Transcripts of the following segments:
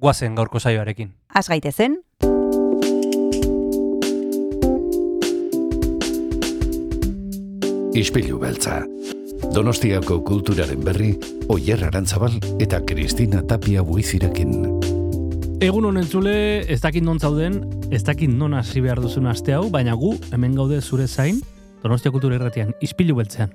guazen gaurko saioarekin. Az gaitezen, Ispilu beltza. Donostiako kulturaren berri, Oyer Arantzabal eta Kristina Tapia buizirekin. Egun honen zule, ez dakit non zauden, ez dakit non hasi behar duzun aste hau, baina gu hemen gaude zure zain, Donostia Kultura Irratian, ispilu beltzean.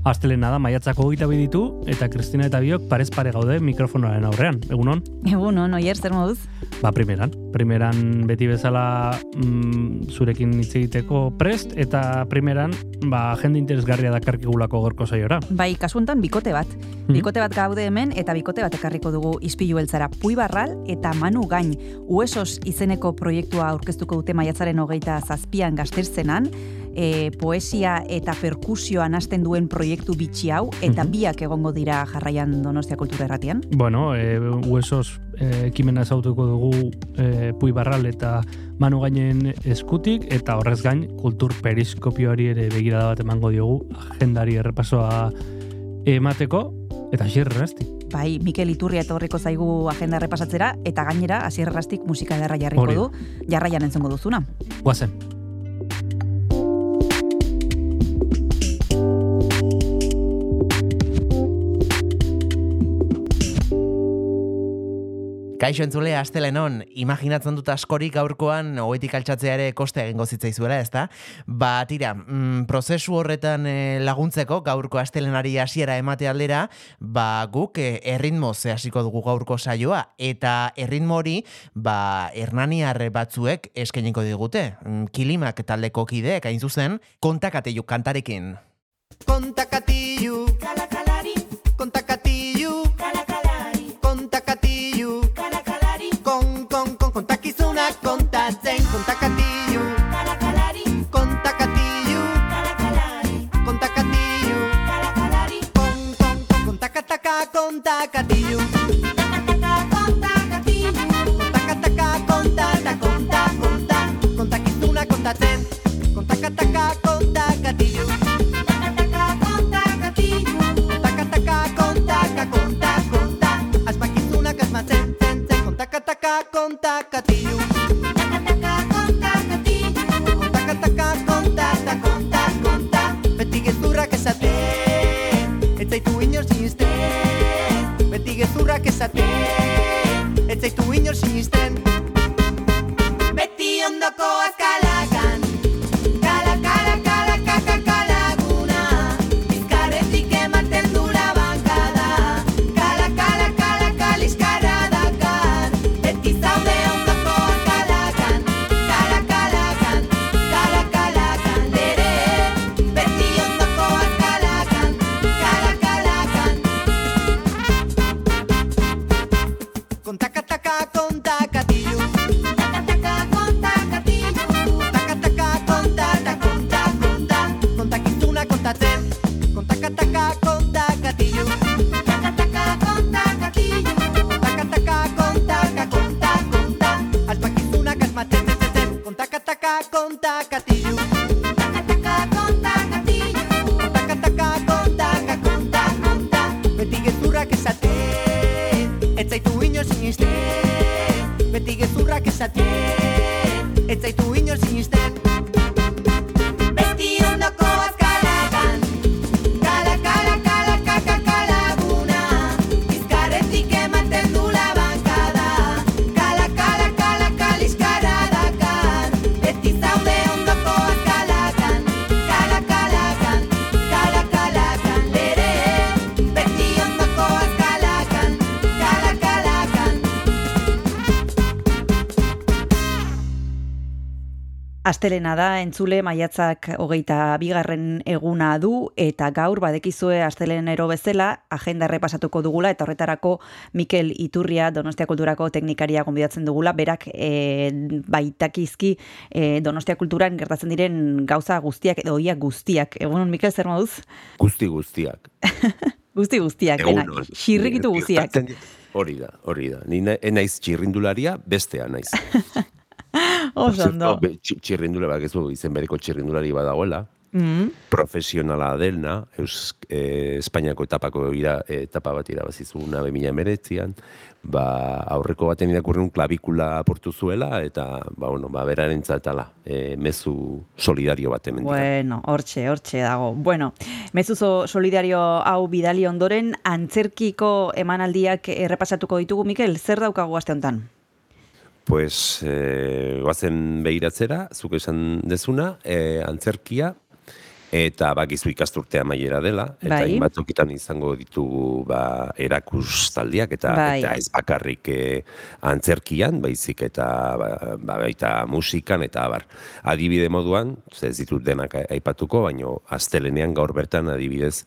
Astelena da, maiatzako hogeita bi ditu, eta Kristina eta biok parez pare gaude mikrofonoaren aurrean. Egunon? egun on, oier, zer moduz? Ba, primeran. Primeran beti bezala mm, zurekin hitz egiteko prest, eta primeran, ba, jende interesgarria dakarkigulako gorko saiora. Bai, kasuntan bikote bat. Bikote bat gaude hemen, eta bikote bat ekarriko dugu ispilu beltzara. Pui Barral eta Manu Gain, Uesos izeneko proiektua aurkeztuko dute maiatzaren hogeita zazpian gazterzenan, e, poesia eta perkusioan hasten duen proiektu bitxi hau, eta Mhm. biak egongo dira jarraian Donostia Kultura Erratian. Bueno, e, huesos e, ekimena ezautuko dugu e, Pui Barral eta Manu Gainen eskutik, eta horrez gain, kultur periskopioari ere begirada bat emango diogu, agendari errepasoa emateko, eta xerre rasti. Bai, Mikel Iturria etorriko zaigu agenda errepasatzera, eta gainera, asierrastik musika ederra jarriko Hori du, jarraian entzongo duzuna. Guazen. Kaixo entzule, astelenon, imaginatzen dut askorik gaurkoan hoetik altxatzea ere koste egingo zitzaizuela, ezta? Ba, tira, mm, prozesu horretan eh, laguntzeko gaurko astelenari hasiera emate aldera, ba, guk eh, erritmo ze hasiko dugu gaurko saioa, eta erritmo hori, ba, hernaniar batzuek eskeniko digute. Mm, Kilimak taldeko kideek, hain zuzen, kontakateiuk kantarekin. Kontakatilu, takataka, kontakatilu, kontakataka kontata, konta, konta, kontakizunak kontatzen, kontakataka kontakatilu, takataka, kontakatilu, kontakataka kontaka, konta, konta, asmakizunak asmatzen, zen, zen, kontakataka kontakatilu, takataka, Astelena da, entzule maiatzak hogeita bigarren eguna du, eta gaur badekizue astelenero bezala, agenda errepasatuko dugula, eta horretarako Mikel Iturria Donostia Kulturako teknikaria gonbidatzen dugula, berak e, baitakizki e, Donostia Kulturan gertatzen diren gauza guztiak, edo oiak guztiak. Egunon, Mikel, zer moduz? Guzti guztiak. Guzti guztiak, Egunon. xirrikitu guztiak. Hori da, hori da. Ni naiz txirrindularia, bestea naiz. Be- txi- Txirrindula, bak ez du izen bereko txirrindulari badagoela. Mm, Profesionala delna, Eus, eh, Espainiako etapako ira, etapa bat irabazi zuena 2019an, ba, aurreko baten irakurren klabikula aportu zuela, eta, ba, bueno, ba, beraren zatala, e, mezu solidario bat hemen. Bueno, hortxe, hortxe dago. Bueno, mezuzo solidario hau bidali ondoren, antzerkiko emanaldiak errepasatuko ditugu, Mikel, zer daukagu aste honetan? Pues, eh, goazen behiratzera, zuk esan dezuna, eh, antzerkia, eta bakizu ikasturtea maiera dela, eta Bai. hainbat tokitan izango ditugu ba, erakus taldiak, eta, Bai. eta ez bakarrik eh, antzerkian, baizik eta ba, ba, baita musikan, eta abar. Adibide moduan, ez ditut denak aipatuko, baino astelenean gaur bertan adibidez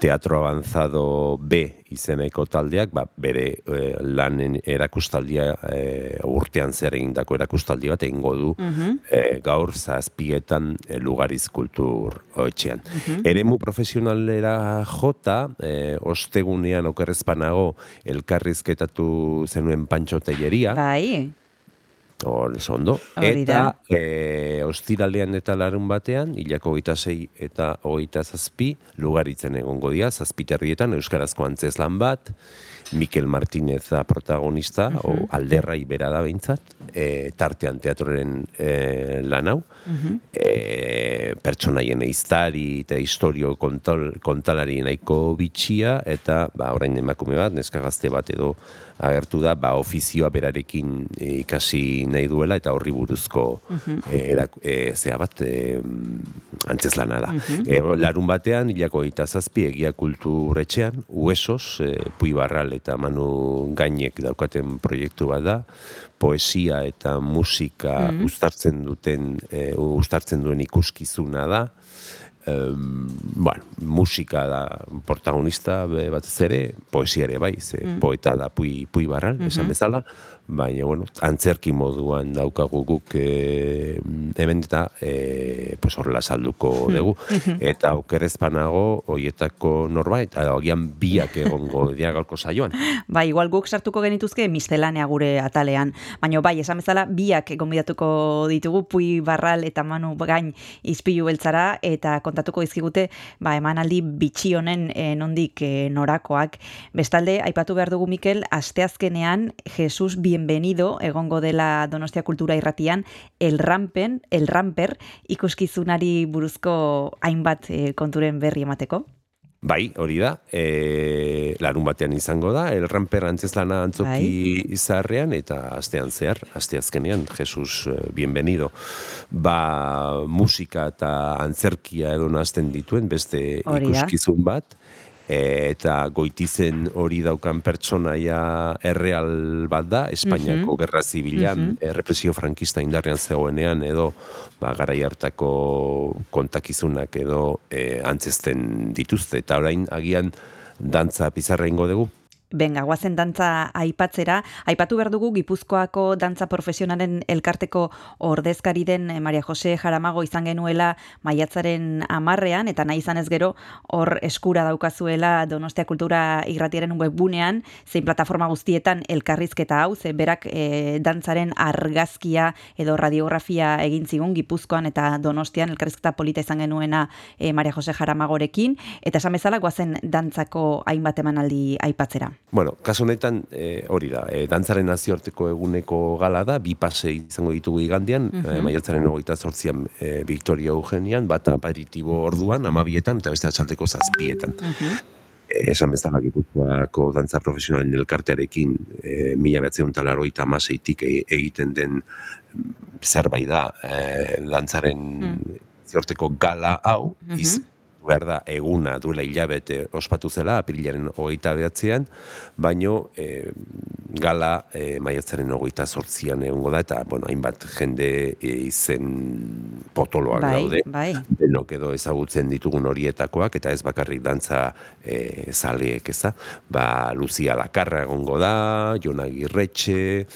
Teatro Avanzado B izeneko taldeak, ba, bere eh, lanen erakustaldia eh, urtean zer egindako erakustaldi bat egingo du Mhm. eh, gaur zazpietan eh, lugariz kultur etxean. Eremu profesionalera jota, eh, ostegunean okerrezpanago elkarrizketatu zenuen Pantxo Telleria, Bai, Hor, ondo. Eta e, ostiralean eta larun batean, hilako hogeita sei eta hogeita zazpi, lugaritzen egongo dira, zazpiterrietan, Euskarazko antzeslan bat, Mikel Martínez da protagonista, o alderrai bera da behintzat, e, tartean teatroren e, lan hau, e, pertsonaien eiztari eta historio kontal, kontalari nahiko bitxia, eta ba, orain emakume bat, neska gazte bat edo agertu da, ba, ofizioa berarekin eh, ikasi nahi duela, eta horri buruzko eh, erak- eh, zea bat, eh, antzeslana da. Eh, larun batean, hilako eta zazpi, egia kulturetxean, uesos, eh, Puibarral eta Manu Gainek daukaten proiektu bat da, poesia eta musika uztartzen duten, eh, uztartzen duen ikuskizuna da, Em, bueno, musika da protagonista be- batez ere, poesia ere bai, ze poeta da pui, pui barral, esan bezala, baina, bueno, antzerki moduan daukagu guk e, hemen eta e, pues horrela salduko dugu. Eta okerrezpanago, hoietako norbait, agian biak egongo dira gaurko saioan. bai, igual guk sartuko genituzke miscelanea gure atalean. Baina bai, esan bezala, biak gonbidatuko ditugu, Pui Barral eta Manu Gain izpilu beltzara, eta kontatuko dizkigute, ba, emanaldi bitxi honen e, nondik e, norakoak. Bestalde, aipatu behar dugu Mikel, asteazkenean Jesus Bienvenido egongo dela Donostia Kultura irratian, El Rampen, El Ramper, ikuskizunari buruzko hainbat e, konturen berri emateko. Bai, hori da, e, larun batean izango da, el ramper antzeslana antzoki izarrean, eta astean zehar, asteazkenean, Jesus, eh, bienvenido. Ba, musika eta antzerkia edo nazten dituen, beste ikuskizun bat, eta goitizen hori daukan pertsonaia erreal bat da, Espainiako gerra zibilan, eh, represio frankista indarrean zegoenean, edo ba, garai hartako kontakizunak edo e, antzesten dituzte, eta orain agian dantza pizarra ingo dugu. Benga, guazen dantza aipatzera. Aipatu behar dugu Gipuzkoako dantza profesionalen elkarteko ordezkari den eh, Maria Jose Jaramago izan genuela maiatzaren amarrean, eta nahi izan ez gero hor eskura daukazuela Donostia Kultura irratiaren webgunean, zein plataforma guztietan elkarrizketa hau, ze berak eh, dantzaren argazkia edo radiografia egin zigun Gipuzkoan eta Donostian elkarrizketa polita izan genuena eh, Maria Jose Jaramagorekin, eta esan bezala guazen dantzako hainbat emanaldi aipatzera. Bueno, kasu honetan eh, hori da, e, dantzaren nazioarteko eguneko gala da, bi pase izango ditugu igandian, mm maiatzaren hogeita zortzian e, Victoria Eugenian, bat aperitibo orduan, amabietan, eta beste atxaldeko zazpietan. Eh, esan bezala Gipuzkoako dantza profesionalen elkartearekin e, mila behatzeun talarroita amaseitik e, egiten den mm, zerbait da e, dantzaren ziorteko gala hau, iz, behar da, eguna duela hilabete ospatu zela, apirilaren hogeita behatzean, baino e, gala e, maiatzaren hogeita sortzian egongo da, eta, bueno, hainbat jende e, izen potoloak Bai, daude. bai. Denok edo ezagutzen ditugun horietakoak, eta ez bakarrik dantza e, zaleek, eza? Ba, Lucia Lakarra egongo da, Jon Agirretxe,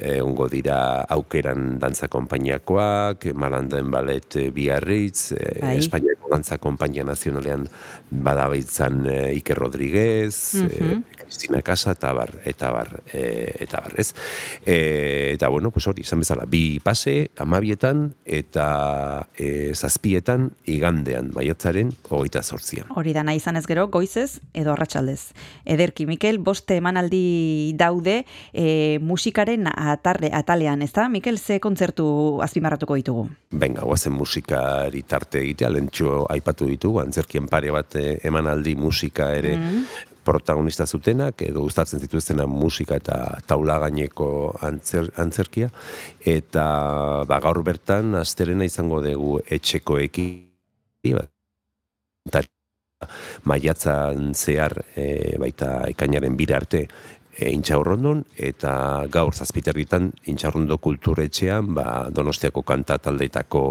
egongo dira aukeran dantza konpainiakoak, Malandaen Ballet e, Biarritz, e, Bai. Espainiako Dantza Konpainia Nazionalean badabaitzan e, Iker Rodriguez, Mhm. e, Cristina Casa, eta bar, eta bar, e, eta bar, ez? E, eta, bueno, pues hori, izan bezala, bi pase, amabietan, eta e, zazpietan, igandean, maiatzaren, hogeita sortzian. Hori da nahi izan ez gero, goizez edo arratsaldez. Ederki, Mikel, boste emanaldi daude e, musikaren atarre, atalean, ez da? Mikel, ze kontzertu azpimarratuko ditugu? Benga, guazen musikari tarte egitea, lentxo aipatu ditugu, antzerkien pare bat eh, emanaldi musika ere protagonista zutenak, edo gustatzen zituztena musika eta taula gaineko antzer, antzerkia, eta ba, gaur bertan, asterena izango dugu etxekoekin, ba, eta maiatzan zehar e, baita ekainaren bira arte e, intxaurrondon, eta gaur zazpiterritan intxaurrondo kulturetxean ba, donostiako kanta taldeetako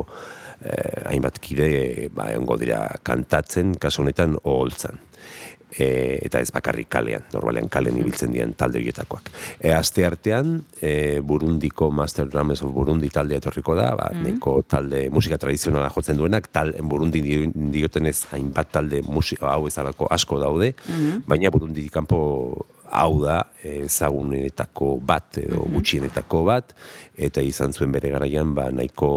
eh, hainbat kide ba, egongo dira kantatzen, kasu honetan oholtzan. E, eta ez bakarrik kalean, normalean kalean ibiltzen diren talde horietakoak. E, aste artean, e, Burundiko Master Drummers of Burundi taldea etorriko da, ba, neko talde musika tradizionala jotzen duenak, tal, Burundi di- diotenez hainbat talde musika hau ezalako asko daude, baina Burundi kanpo hau da ezagunetako bat edo gutxienetako bat eta izan zuen bere garaian ba nahiko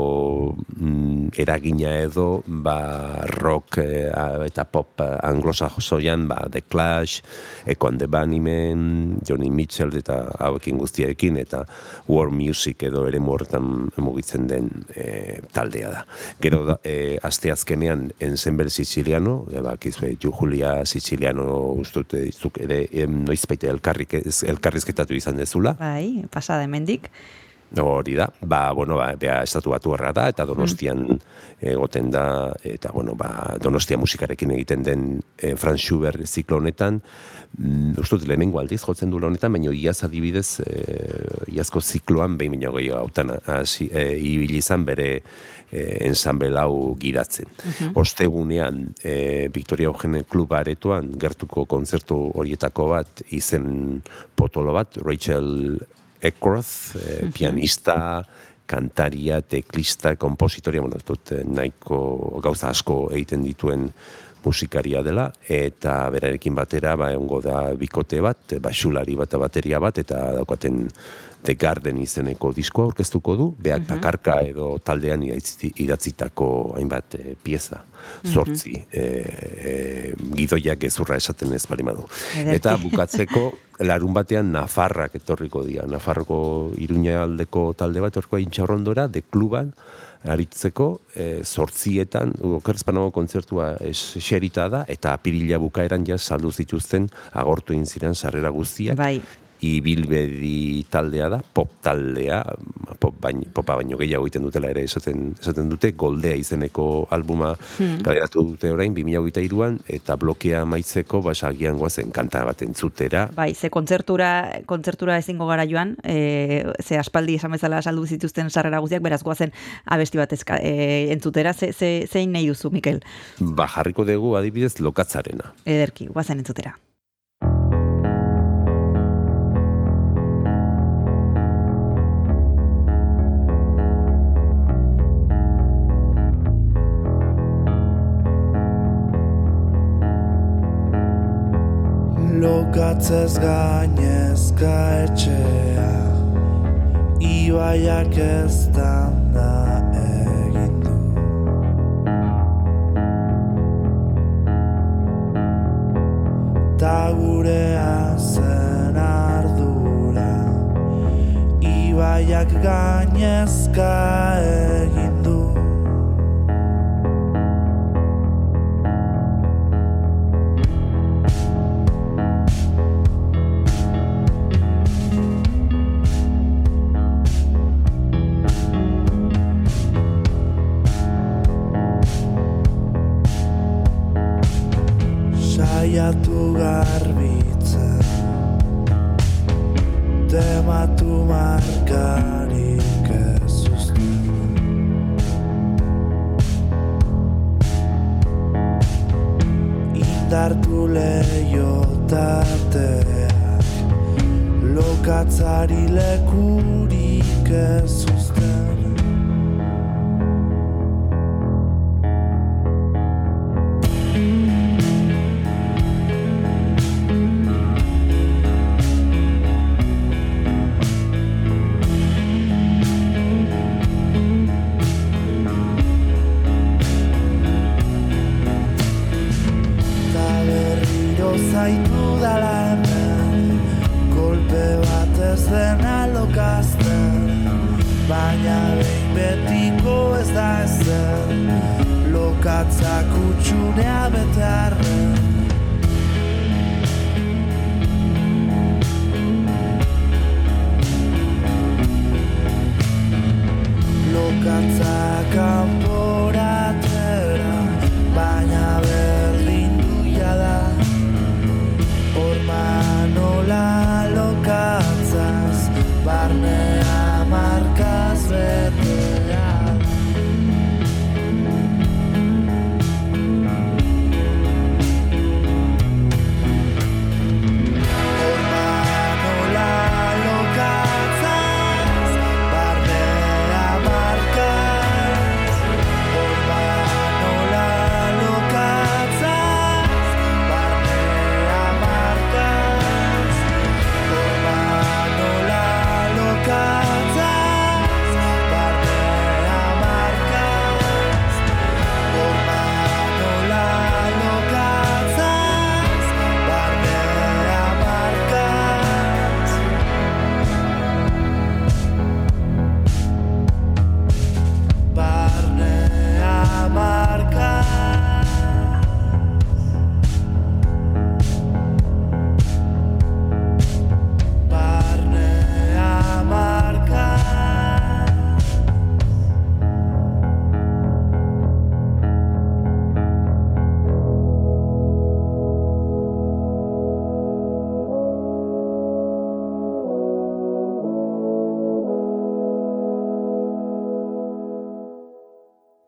mm, eragina edo ba rock a- eta pop eh, anglosajoian ba The Clash, Echo and the Bunnymen, Johnny Mitchell eta hauekin guztiarekin eta war music edo ere horretan mugitzen den eh, taldea da. Gero da, eh, aste azkenean Ensemble Siciliano, e, bakizue Ju Julia Siciliano ustut izuk ere em, noizbait elkarrik elkarrizketatu izan dezula. Bai, pasada hemendik. Hori da, ba, bueno, ba, bea estatu batu da, eta donostian egoten da, eta, bueno, ba, donostia musikarekin egiten den e, Franz Schubert ziklo honetan, mm, uste dut lehenengo aldiz jotzen du honetan, baina iaz adibidez, e, iazko zikloan behin baino gehiago hautan hasi, e, ibili izan bere e, ensamble hau gidatzen. Ostegunean, e, Victoria Eugene Club aretoan gertuko kontzertu horietako bat izen potolo bat, Rachel Eckroth, eh, pianista, kantaria, teklista, kompositoria, bueno, dut nahiko gauza asko egiten dituen musikaria dela, eta berarekin batera, ba, egongo da bikote bat, basulari bat, bateria bat, eta daukaten The Garden izeneko diskoa aurkeztuko du, beak bakarka edo taldean idatzi- idatzitako hainbat eh, pieza, zortzi, eh, eh, gidoiak gezurra esaten ez bali. Ederki. Eta bukatzeko larun batean Nafarrak etorriko dira. Nafarroko Iruña aldeko talde bat etorko intxaurrondora, de kluban, aritzeko, e, sortzietan, okerzpanago kontzertua eserita da, eta apirila bukaeran ja saldu zituzten agortu egin ziren sarrera guztiak. Bai, Ibilbedi taldea da, pop taldea, pop baino, popa baino gehiago egiten dutela ere esaten, esaten dute, Goldea izeneko albuma kaleratu dute orain, 2023an, eta blokea maitzeko, basagian goazen kanta bat entzutera, bai, ze kontzertura, kontzertura ezingo gara joan, e, ze aspaldi esan bezala saldu zituzten sarrera guztiak, beraz goazen abesti bat ezka, e, entzutera, ze, ze, zein nahi duzu, Mikel? ba, jarriko dugu adibidez lokatzarena. Ederki, goazen entzutera. Lokatzez gainezka etxea Ibaiak ez da Ta gurea zen ardura Ibaiak gainezka egin Yes.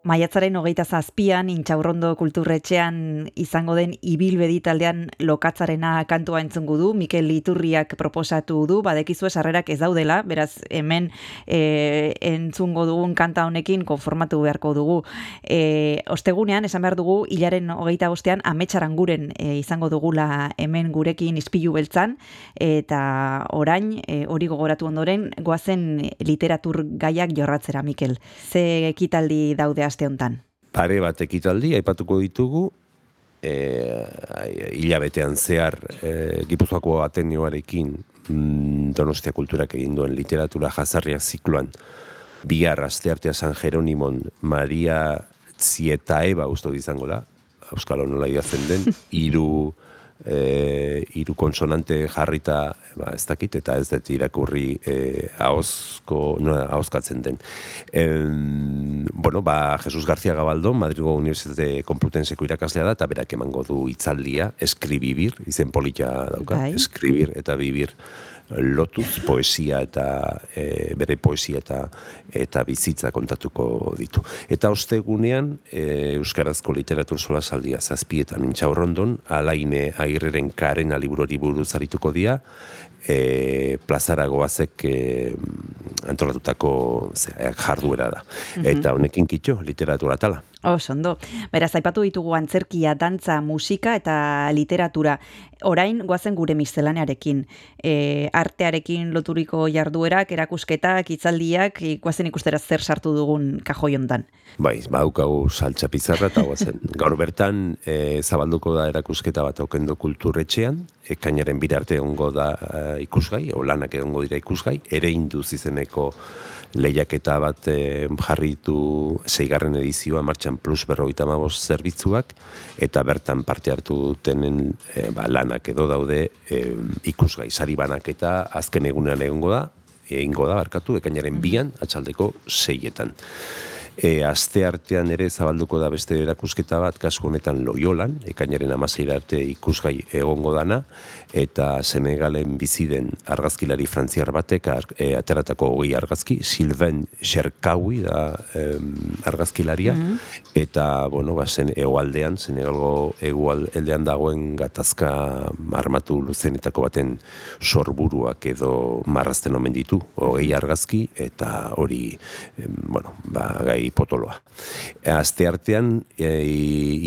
Maiatzaren hogeita zazpian, intxaurrondo kulturretxean izango den ibilbedi taldean lokatzarena kantua entzungu du, Mikel Iturriak proposatu du, badekizue sarrerak ez daudela, beraz hemen e, entzungo dugun kanta honekin konformatu beharko dugu. E, ostegunean, esan behar dugu, hilaren hogeita bostean, ametsaranguren e, izango dugula hemen gurekin ispilu beltzan, eta orain, e, hori gogoratu ondoren, goazen literatur gaiak jorratzera, Mikel. Ze ekitaldi daude aste hontan? Pare bat ekitaldi, aipatuko ditugu, e, hilabetean zehar e, Gipuzkoako Atenioarekin mm, Donostia Kulturak egin duen literatura jazarria zikloan. Bihar asteartea San Jeronimon Maria Tzietaeba uste dut izango da, Euskal nola idazten den, hiru e, hiru konsonante jarrita, ba, ez dakit, eta ez dut irakurri e, ahozko, nola ahozkatzen den. Em, bueno, ba, Jesus García Gabaldo, Madrigo Unibertsitate Komplutenseko irakaslea da, eta berak emango du itzaldia, eskribibir, izen polita dauka, Bai. eskribir eta bibir lotuz poesia eta e, bere poesia eta eta bizitza kontatuko ditu. Eta ostegunean e, euskarazko literatur solasaldia zazpietan intxaurrondon, alaine agirreren karena liburori buruz arituko dira, e, plazara goazek e, antolatutako zera, jarduera da. Eta honekin kitxo, literatura tala. Oso, ondo. Beraz, aipatu ditugu antzerkia, dantza, musika eta literatura. Orain, goazen gure miscelanearekin. E, artearekin loturiko jarduerak, erakusketak, itzaldiak, e, goazen ikustera zer sartu dugun kajoi hontan. Bai, baukagu saltza pizarra eta guazen. Gaur bertan e, zabalduko da erakusketa bat okendo kulturretxean, ekainaren birarte egongo da e, ikusgai, o lanak egongo dira ikusgai, ere induz izeneko lehiaketa bat e, jarritu zeigarren edizioa martxan plus berrogeita hamabost zerbitzuak eta bertan parte hartu dutenen e, ba, lanak edo daude e, ikusgai sari banaketa azken egunean egongo da egingo da barkatu ekainaren bian atxaldeko seietan. E, aste artean ere zabalduko da beste erakusketa bat, kasu honetan Loyolan, ekainaren amaseira arte ikusgai egongo dana, eta Senegalen bizi den argazkilari frantziar batek ar, e, ateratako hogei argazki, Sylvain Cherkaui da em, argazkilaria, eta, bueno, ba, zen egoaldean, Senegalgo egoaldean dagoen gatazka armatu luzenetako baten sorburuak edo marrazten omen ditu, hogei argazki, eta hori, em, bueno, ba, gai potoloa. Aste artean, e,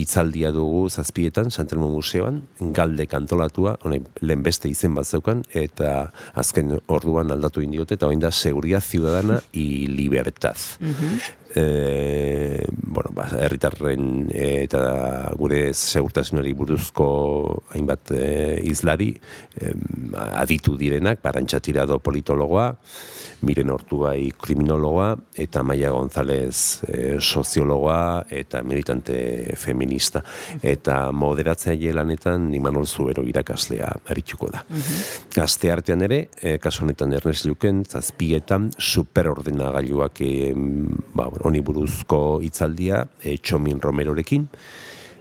hitzaldia dugu zazpietan, Santelmo Museoan, galde kantolatua, honen lehen beste izen bat zeukan, eta azken orduan aldatu indiote, eta orain da seguridad ciudadana y libertad. E, bueno, ba, herritarren e, eta gure segurtasunari buruzko hainbat e, izlari em, aditu direnak, Barantxa Tirado politologoa, Miren Ortubai kriminologoa eta Maia González e, soziologoa eta militante feminista. Eta moderatzaile lanetan Imanol Zubero irakaslea arituko da. Aste artean ere, e, kasu honetan Ernest Luken, zazpietan superordenagailuak e, ba, honi buruzko hitzaldia e, Txomin Romerorekin,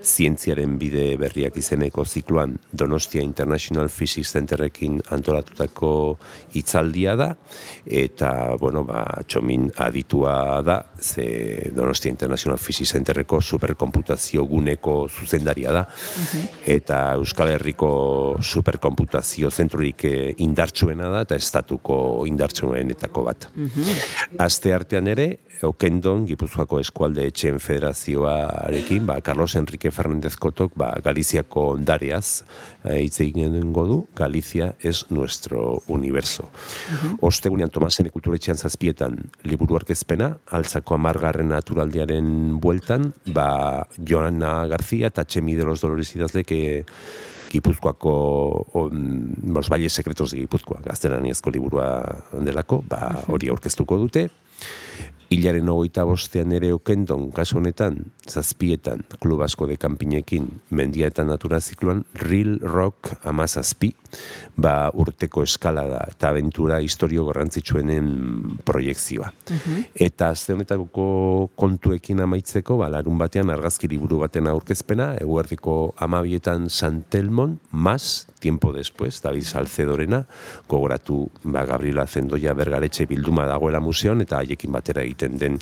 zientziaren bide berriak izeneko zikloan Donostia International Physics Centerrekin antolatutako hitzaldia da. Eta bueno ba txomin aditua da ze Donostia International Physics Centerreko superkomputazio guneko zuzendaria da. Eta Euskal Herriko superkomputazio zentrurik eh, indartsuena da eta estatuko indartsuenetako bat. Aste artean ere, Okendon, Gipuzkoako Eskualde Etxeen Federazioarekin, ba, Carlos Enrique Fernández Kotok, ba, Galiziako ondareaz eh, hitz egin du, Galizia es nuestro universo. Ostegunean Tomasen kulturetxean zazpietan liburu arkezpena, altzako amargarren naturaldiaren bueltan, ba, Joana García eta Txemi de los Dolores idazlek eh, Gipuzkoako on, los valles secretos de Gipuzkoa, gaztelaniazko liburua delako, ba, hori aurkeztuko dute. Hilaren hogeita bostean ere okendon, kasu honetan, zazpietan, klub asko de kanpinekin, mendia eta natura zikloan, Real Rock amazazpi, ba urteko eskalada eta aventura historio garrantzitsuenen proiektzioa. Eta azte honetako kontuekin amaitzeko, ba, larun batean argazki liburu baten aurkezpena, eguerdiko amabietan Santelmon, mas, tiempo después, David Salcedorena, gogoratu ba, Gabriela Zendoia bergaretxe bilduma dagoela museoan, eta haiekin batera egiten den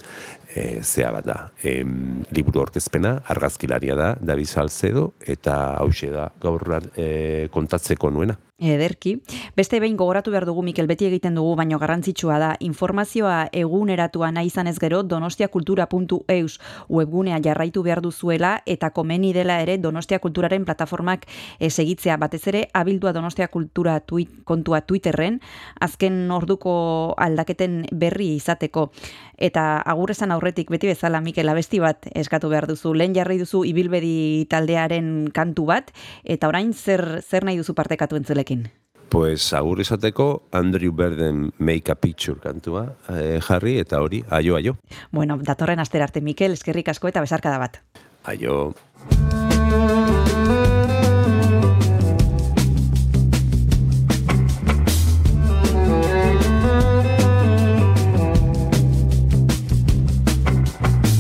e, zea bat da. Em, liburu aurkezpena, argazkilaria da, David Salcedo, eta hause da gaur e, kontatzeko nuena. Ederki. Beste behin gogoratu behar dugu, Mikel, beti egiten dugu, baino garrantzitsua da, informazioa eguneratua nahi izanez gero, donostiakultura.eus webgunea jarraitu behar duzuela, eta komeni dela ere Donostia Kulturaren plataformak eh, segitzea, batez ere, abildua Donostia Kultura tuit, kontua Twitterren, azken orduko aldaketen berri izateko. Eta agur esan aurretik beti bezala Mikel abesti bat eskatu behar duzu. Lehen jarri duzu ibilbedi taldearen kantu bat eta orain zer zer nahi duzu partekatu entzulekin? Pues agur esateko Andrew Berden Make a Picture kantua eh, jarri eta hori, aio, aio. Bueno, datorren astera arte Mikel, eskerrik asko eta besarkada bat. Aio.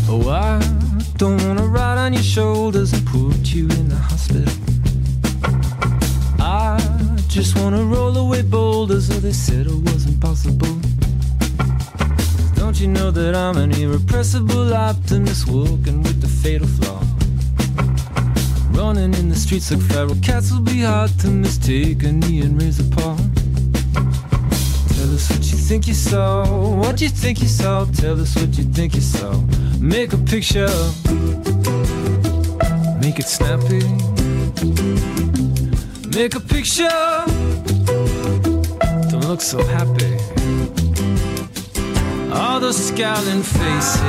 Oh, I don't wanna ride on your shoulders and put you in just wanna roll away boulders, so they said it wasn't possible. Don't you know that I'm an irrepressible optimist walking with the fatal flaw? Running in the streets like feral cats will be hard to mistake a knee and raise a paw. Tell us what you think you saw. What you think you saw. Tell us what you think you saw. Make a picture. Make it snappy. Make a picture. Don't look so happy. All those scowling faces.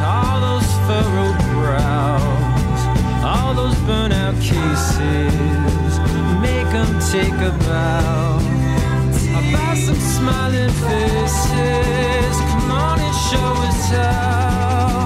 All those furrowed brows. All those burnout cases. Make them take a bow about some smiling faces. Come on and show us how.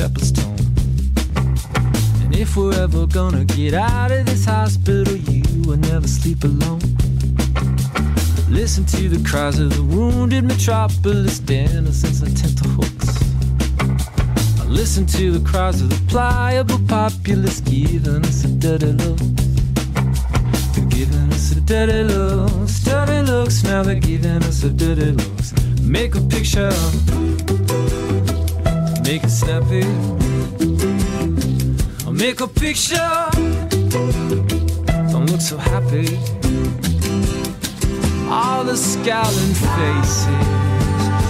And if we're ever gonna get out of this hospital, you will never sleep alone. Listen to the cries of the wounded metropolis, denizens and tenterhooks. I listen to the cries of the pliable populace, giving us a dirty look. They're giving us a dirty look, dirty looks. Now they're giving us a dirty looks. Make a picture make it snappy. I'll make a picture. Don't look so happy. All the scowling faces,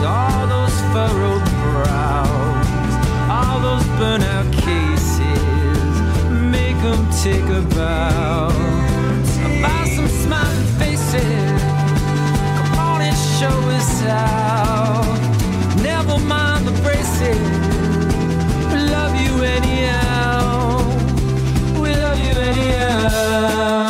all those furrowed brows, all those burnout cases. Make them take a bow. About some smiling faces. Come on and show us out. Never mind the braces. Anyhow. We love you anyhow.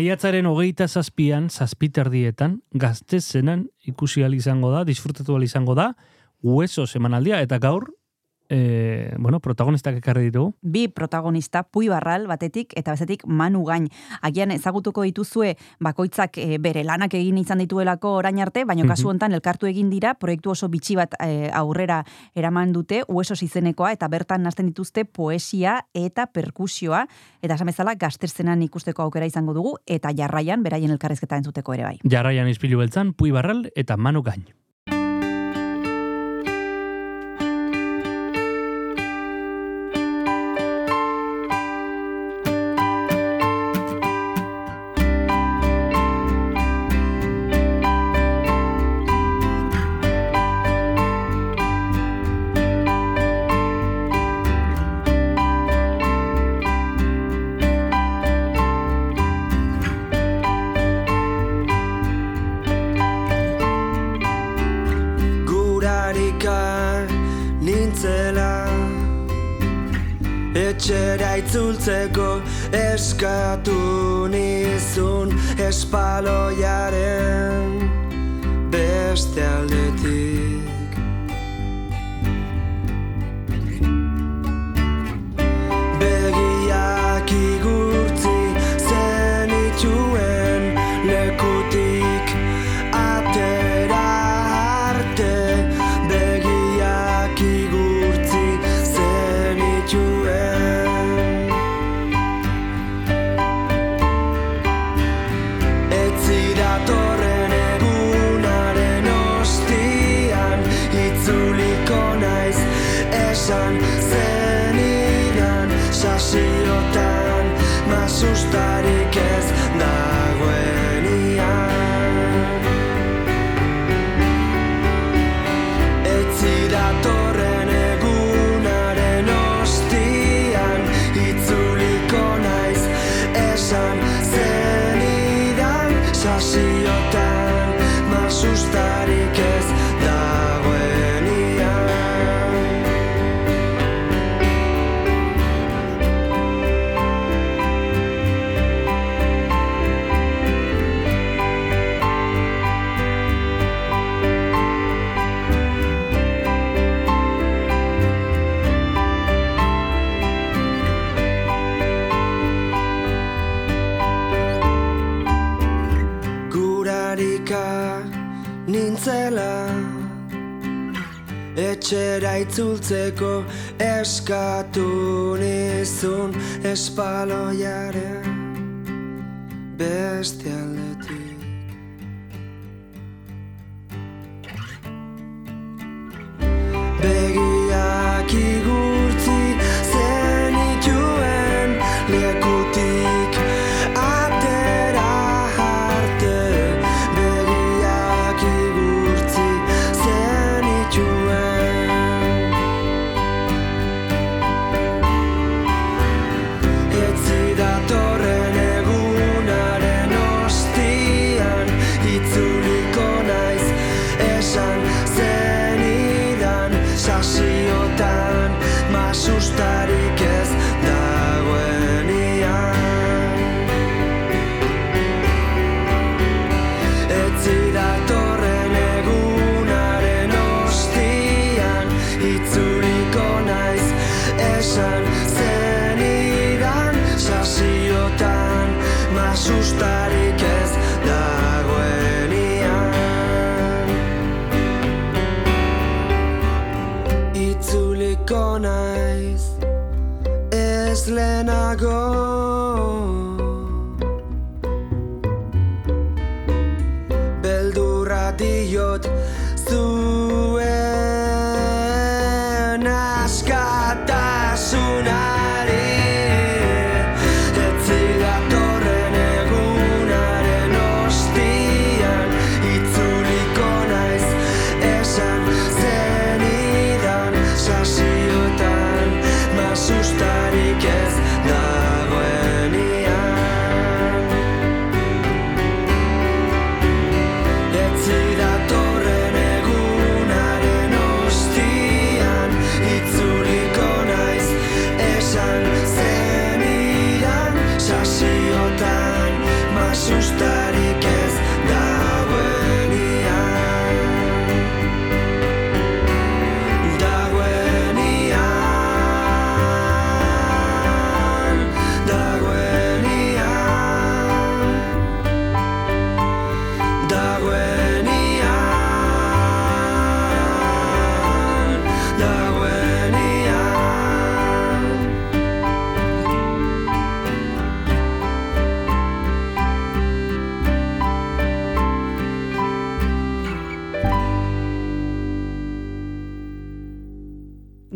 Maiatzaren hogeita zazpian, zazpiterdietan, gazte zenan ikusi izango da, disfrutatu izango da, hueso semanaldia, eta gaur, e, bueno, protagonistak ekarri ditugu. Bi protagonista, Pui Barral batetik eta bezetik Manu Gain. Agian ezagutuko dituzue bakoitzak e, bere lanak egin izan dituelako orain arte, baina kasu hontan elkartu egin dira, proiektu oso bitxi bat e, aurrera eraman dute, huesos izenekoa, eta bertan nazten dituzte poesia eta perkusioa, eta esan bezala gazterzenan ikusteko aukera izango dugu, eta jarraian beraien elkarrezketa entzuteko ere bai. Jarraian izpilu beltzan, Pui Barral eta Manu Gain.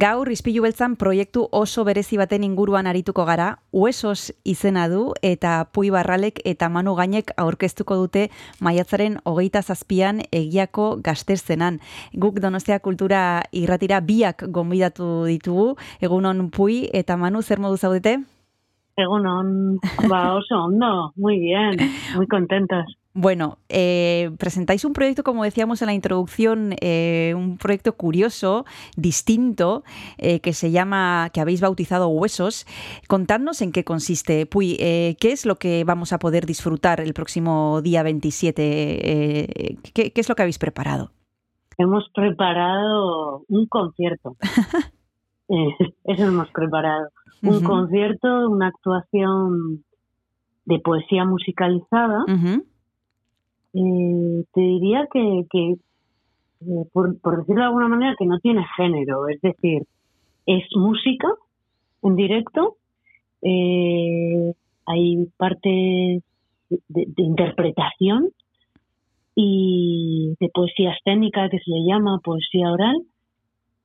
Gaur Ispilu Beltzan proiektu oso berezi baten inguruan arituko gara, Uesos izena du eta Pui Barralek eta Manu Gainek aurkeztuko dute maiatzaren hogeita zazpian egiako gazterzenan. Guk Donostia Kultura irratira biak gonbidatu ditugu, egunon Pui eta Manu zer modu zaudete? Egunon, va oso hondo, muy bien, muy contentos. Bueno, eh, presentáis un proyecto, como decíamos en la introducción, eh, un proyecto curioso, distinto, eh, que se llama, que habéis bautizado Huesos. Contadnos en qué consiste, Puy, eh, qué es lo que vamos a poder disfrutar el próximo día 27, eh, ¿qué, qué es lo que habéis preparado? Hemos preparado un concierto. Eso hemos preparado. Un concierto, una actuación de poesía musicalizada. Eh, te diría que, que eh, por, decirlo de alguna manera, que no tiene género. Es decir, es música en directo. eh, hay parte de, interpretación y de poesía escénica que se le llama poesía oral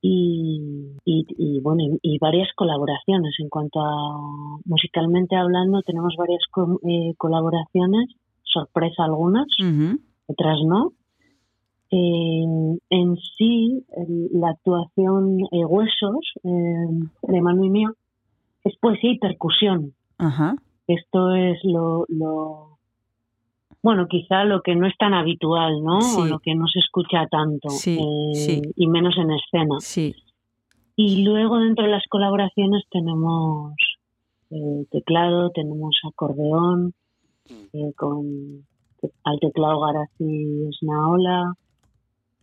y, y, y, bueno y, y varias colaboraciones en cuanto a musicalmente hablando tenemos varias co- eh, colaboraciones sorpresa algunas otras no Eh, en sí el- la actuación eh, huesos eh, de Manu y mío es poesía y percusión esto es lo, lo bueno quizá lo que no es tan habitual no Sí. o lo que no se escucha tanto Sí, eh, sí. y menos en escena Sí. y luego dentro de las colaboraciones tenemos eh, teclado tenemos acordeón eh, con al teclado Garazi Esnaola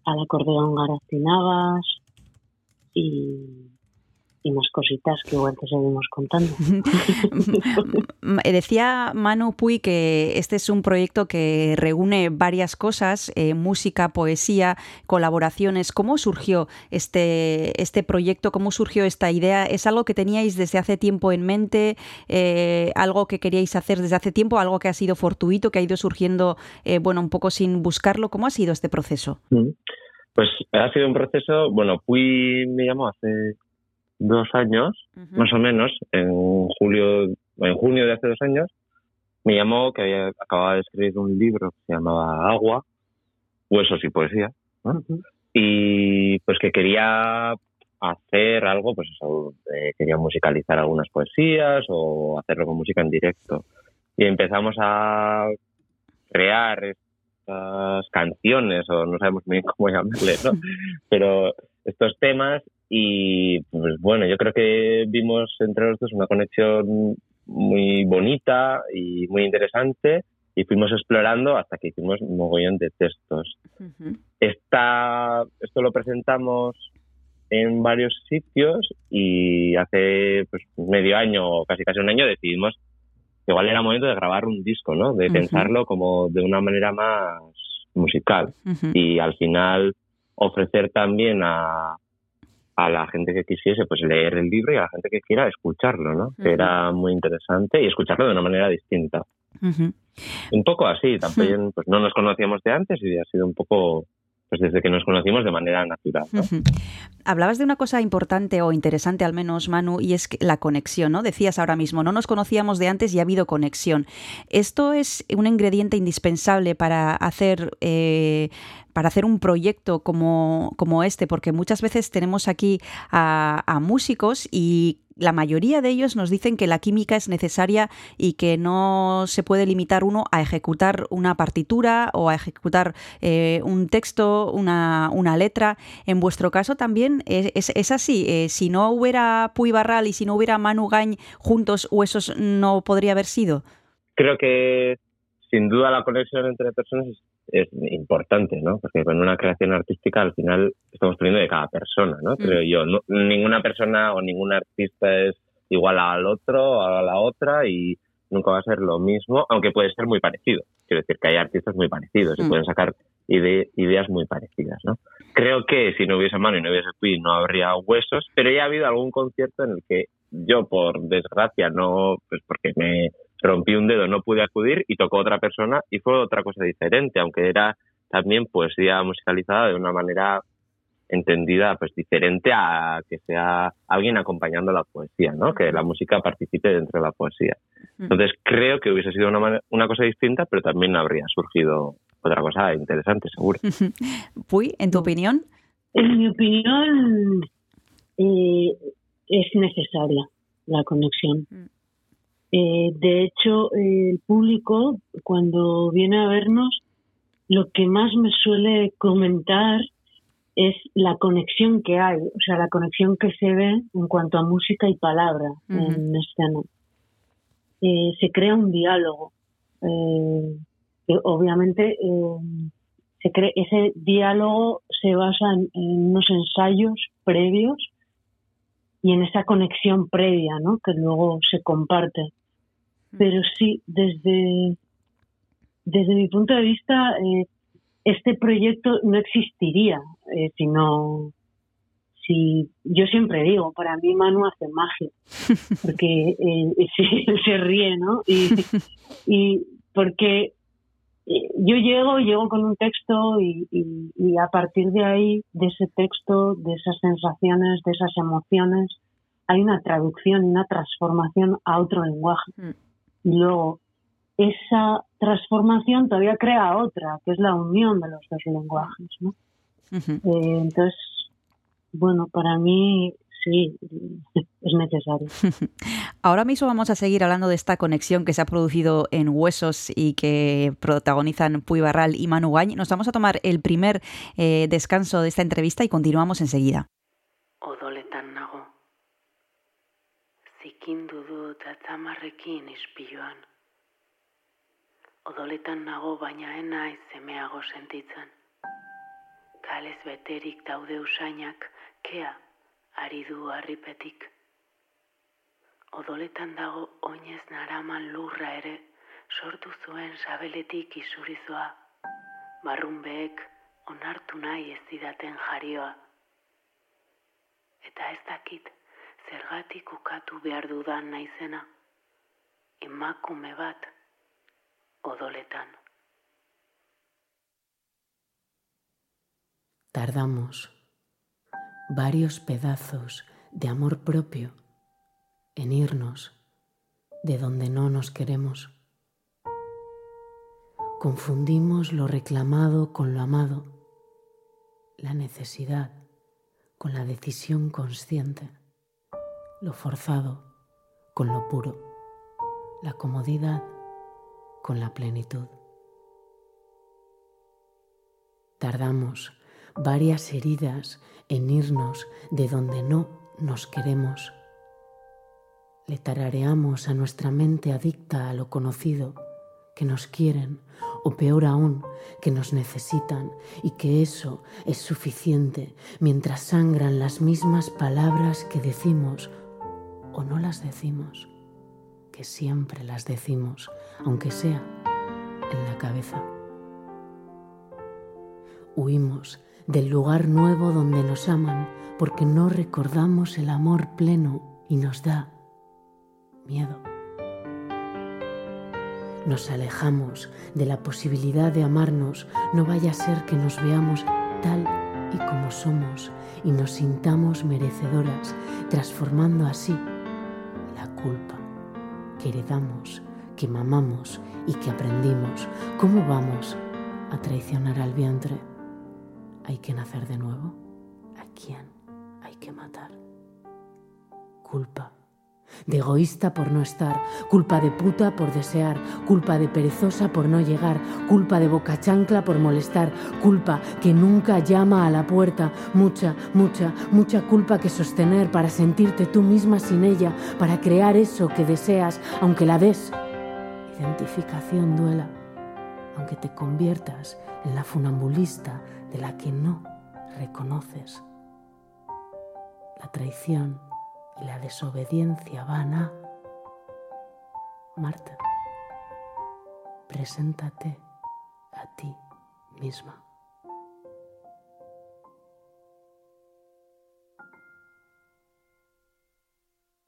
al acordeón Garazi Navas y y más cositas que igual te seguimos contando Decía Manu Puy que este es un proyecto que reúne varias cosas, eh, música, poesía, colaboraciones. ¿Cómo surgió este, este proyecto? ¿Cómo surgió esta idea? ¿Es algo que teníais desde hace tiempo en mente? Eh, ¿Algo que queríais hacer desde hace tiempo? ¿Algo que ha sido fortuito, que ha ido surgiendo, eh, bueno, un poco sin buscarlo? ¿Cómo ha sido este proceso? Mm. Pues ha sido un proceso, bueno, Puy me llamó hace dos años, más o menos, en julio, en junio de hace dos años, me llamó que había, acababa de escribir un libro que se llamaba Agua, Huesos y Poesía, y pues que quería hacer algo, pues eso, eh, quería musicalizar algunas poesías o hacerlo con música en directo. Y empezamos a crear estas canciones, o no sabemos muy bien cómo llamarle, ¿no? Pero estos temas y pues bueno, yo creo que vimos entre los dos una conexión muy bonita y muy interesante y fuimos explorando hasta que hicimos un mogollón de textos. Esta, esto lo presentamos en varios sitios y hace pues, medio año o casi casi un año decidimos igual era momento de grabar un disco, ¿no? De pensarlo como de una manera más musical y al final ofrecer también a a la gente que quisiese pues leer el libro y a la gente que quiera escucharlo, ¿no? Que era muy interesante y escucharlo de una manera distinta. Un poco así, también pues no nos conocíamos de antes y ha sido un poco pues desde que nos conocimos de manera natural. Hablabas de una cosa importante o interesante al menos, Manu, y es la conexión, ¿no? Decías ahora mismo, no nos conocíamos de antes y ha habido conexión. ¿Esto es un ingrediente indispensable para hacer... eh, para hacer un proyecto como, como este, porque muchas veces tenemos aquí a, músicos y la mayoría de ellos nos dicen que la química es necesaria y que no se puede limitar uno a ejecutar una partitura o a ejecutar eh, un texto, una, una letra. En vuestro caso también es, es- es así. Eh, si no hubiera Puy Barral y si no hubiera Manu Gañ juntos, Huesos no podría haber sido. Creo que sin duda la conexión entre personas es, es importante, ¿no? Porque con una creación artística al final estamos poniendo de cada persona, ¿no? Creo yo. No- ninguna persona o ningún artista es igual al otro o a la otra y nunca va a ser lo mismo, aunque puede ser muy parecido. Quiero decir que hay artistas muy parecidos y Mm. pueden sacar ide- ideas muy parecidas, ¿no? Creo que si no hubiese mano y no hubiese Puy no habría huesos, pero ya ha habido algún concierto en el que yo, por desgracia, no, pues porque me rompí un dedo, no pude acudir y tocó otra persona y fue otra cosa diferente, aunque era también poesía musicalizada de una manera entendida pues diferente a que sea alguien acompañando la poesía, ¿no? Que la música participe dentro de la poesía. Entonces creo que hubiese sido una, una cosa distinta, pero también habría surgido otra cosa interesante, seguro. Puy, en tu opinión. En mi opinión, eh, es necesaria la conexión. Eh, de hecho, eh, el público, cuando viene a vernos, lo que más me suele comentar es la conexión que hay, o sea, la conexión que se ve en cuanto a música y palabra en escena. Eh, se crea un diálogo. eh, que obviamente eh, se cree, ese diálogo se basa en, en unos ensayos previos y en esa conexión previa, ¿no? Que luego se comparte. Pero sí, desde, desde mi punto de vista, eh, este proyecto no existiría eh, si no. Si, yo siempre digo, para mí Manu hace magia, porque eh, se ríe, ¿no? Y, y porque yo llego, llego con un texto y, y- y a partir de ahí, de ese texto, de esas sensaciones, de esas emociones, hay una traducción una transformación a otro lenguaje. Y luego, esa transformación todavía crea otra, que es la unión de los dos lenguajes. ¿no? Eh, entonces, bueno, para mí sí, es necesario. Ahora mismo vamos a seguir hablando de esta conexión que se ha producido en Huesos y que protagonizan Puy Barral y Manu Gañ. Nos vamos a tomar el primer eh, descanso de esta entrevista y continuamos enseguida. Odoletan nago. Zikindu dut atzamarrekin ispiluan. Odoletan nago baina enaiz semeago sentitzen. Kalez beterik daude usainak, kea, ari du harripetik. Odoletan dago oinez naraman lurra ere, sortu zuen sabeletik isurizoa. Barrunbeek onartu nahi ez didaten jarioa. Eta ez dakit zergatik ukatu behar dudan naizena. Emakume bat odoletan. Tardamos varios pedazos de amor propio en irnos de donde no nos queremos. Confundimos lo reclamado con lo amado, la necesidad con la decisión consciente, lo forzado con lo puro, la comodidad con la plenitud. Tardamos varias heridas en irnos de donde no nos queremos. Le tarareamos a nuestra mente adicta a lo conocido, que nos quieren, o peor aún, que nos necesitan, y que eso es suficiente mientras sangran las mismas palabras que decimos o no las decimos, que siempre las decimos, aunque sea en la cabeza. Huimos del lugar nuevo donde nos aman porque no recordamos el amor pleno y nos da miedo. Nos alejamos de la posibilidad de amarnos, no vaya a ser que nos veamos tal y como somos y nos sintamos merecedoras, transformando así la culpa que heredamos, que mamamos y que aprendimos. ¿Cómo vamos a traicionar al vientre? ¿Hay que nacer de nuevo? ¿A quién hay que matar? Culpa. De egoísta por no estar, culpa de puta por desear, culpa de perezosa por no llegar, culpa de boca chancla por molestar, culpa que nunca llama a la puerta, mucha, mucha, mucha culpa que sostener para sentirte tú misma sin ella, para crear eso que deseas, aunque la des. Identificación duela, aunque te conviertas en la funambulista de la que no reconoces. La traición y la desobediencia van a... Marta, preséntate a ti misma.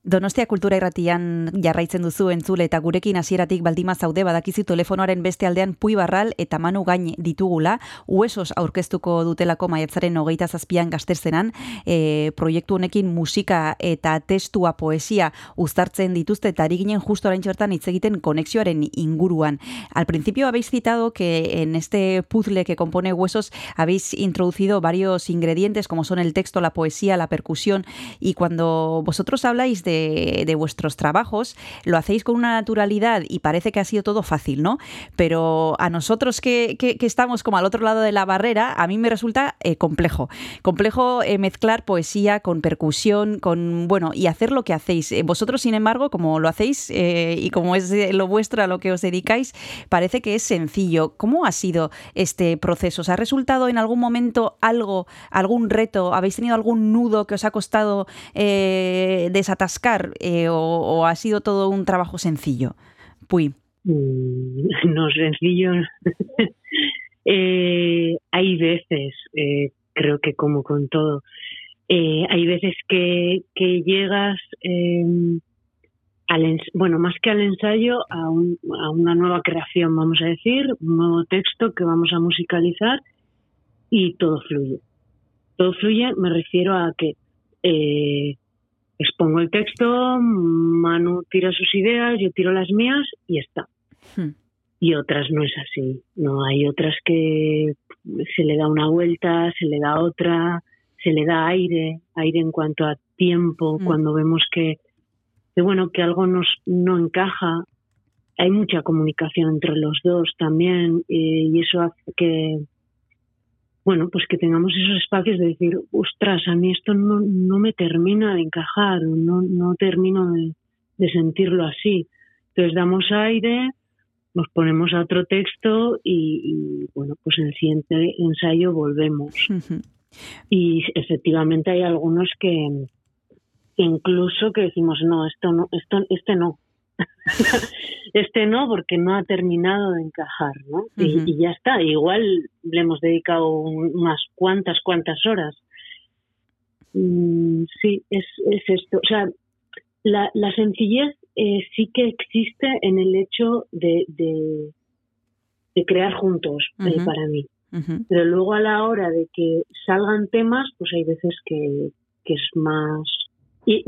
Donostia Kultura Irratian jarraitzen duzu entzule eta gurekin hasieratik baldima zaude badakizu telefonoaren beste aldean Pui Barral eta Manu Gain ditugula, uesos aurkeztuko dutelako maiatzaren hogeita zazpian gazterzenan, e, proiektu honekin musika eta testua poesia uztartzen dituzte eta ari ginen justo orain bertan hitz egiten konexioaren inguruan. Al principio habéis citado que en este puzzle que compone Huesos habéis introducido varios ingredientes como son el texto, la poesía, la percusión. Y cuando vosotros habláis de de, vuestros trabajos, lo hacéis con una naturalidad y parece que ha sido todo fácil, ¿no? Pero a nosotros que, que, estamos como al otro lado de la barrera, a mí me resulta eh, complejo. Complejo eh, mezclar poesía con percusión, con, bueno, y hacer lo que hacéis. Eh, vosotros, sin embargo, como lo hacéis y como es lo vuestro a lo que os dedicáis, parece que es sencillo. ¿Cómo ha sido este proceso? ¿Os ha resultado en algún momento algo, algún reto? ¿Habéis tenido algún nudo que os ha costado desatascar? Eh, o, ha sido todo un trabajo sencillo? Puy. Mm, no sencillo. eh, hay veces, eh, creo que como con todo, hay veces que, llegas al, bueno, más que al ensayo, a, un, a una nueva creación, vamos a decir, un nuevo texto que vamos a musicalizar y todo fluye. Todo fluye, me refiero a que expongo el texto, Manu tira sus ideas, yo tiro las mías y está. Hmm. Y otras no es así, no hay otras que se le da una vuelta, se le da otra, se le da aire, aire en cuanto a tiempo, hmm. cuando vemos que, que bueno, que algo nos no encaja, hay mucha comunicación entre los dos también eh, y eso hace que bueno, pues que tengamos esos espacios de decir, ostras, a mí esto no, no me termina de encajar, no, no termino de, de sentirlo así. Entonces damos aire, nos ponemos a otro texto y, y bueno, pues en el siguiente ensayo volvemos. Uh -huh. Y efectivamente hay algunos que, que incluso que decimos, no, esto no, esto, este no. este no, porque no ha terminado de encajar, ¿no? Uh -huh. y, y, ya está. Igual le hemos dedicado unas cuantas, cuantas horas. Mm, sí, es, es, esto. O sea, la, la sencillez eh, sí que existe en el hecho de, de, de crear juntos, uh -huh. eh, para mí. Uh -huh. Pero luego a la hora de que salgan temas, pues hay veces que, que es más y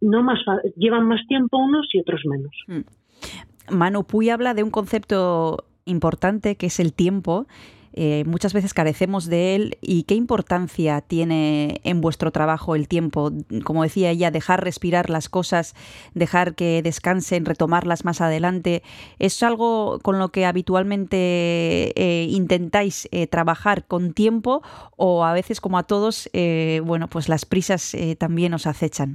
no más llevan más tiempo unos y otros menos. Manu Puy habla de un concepto importante que es el tiempo. Eh, muchas veces carecemos de él y qué importancia tiene en vuestro trabajo el tiempo. Como decía ella, dejar respirar las cosas, dejar que descansen, retomarlas más adelante. ¿Es algo con lo que habitualmente eh, intentáis eh, trabajar con tiempo o a veces, como a todos, bueno, pues las prisas también os acechan?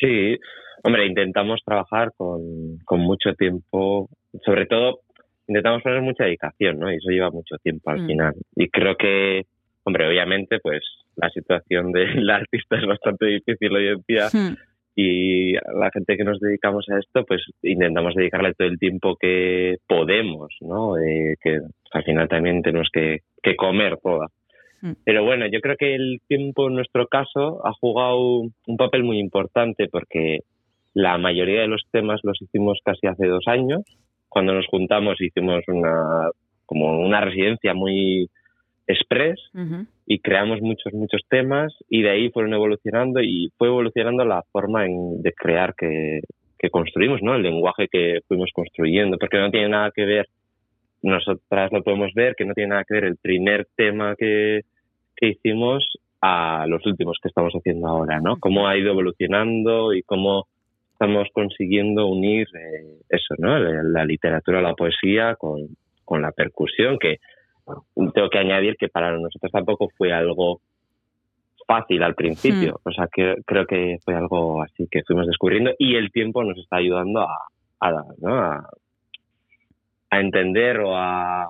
Sí, hombre, intentamos trabajar con, con mucho tiempo, sobre todo intentamos poner mucha dedicación, ¿no? Y eso lleva mucho tiempo al mm. final. Y creo que, hombre, obviamente, pues la situación del artista es bastante difícil hoy en día. Mm. Y la gente que nos dedicamos a esto, pues intentamos dedicarle todo el tiempo que podemos, ¿no? Eh, que al final también tenemos que, que comer toda. Mm. Pero bueno, yo creo que el tiempo en nuestro caso ha jugado un papel muy importante porque la mayoría de los temas los hicimos casi hace dos años. Cuando nos juntamos hicimos una como una residencia muy express y creamos muchos, muchos temas y de ahí fueron evolucionando y fue evolucionando la forma en- de crear que, que construimos, ¿no? El lenguaje que fuimos construyendo, porque no tiene nada que ver, nosotras lo podemos ver, que no tiene nada que ver el primer tema que, que hicimos a los últimos que estamos haciendo ahora, ¿no? Cómo ha ido evolucionando y cómo estamos consiguiendo unir eh, eso, ¿no? La, la literatura, la poesía con, con la percusión, que tengo que añadir que para nosotros tampoco fue algo fácil al principio. O sea, que creo que fue algo así que fuimos descubriendo y el tiempo nos está ayudando a, a, ¿no? a, a entender o a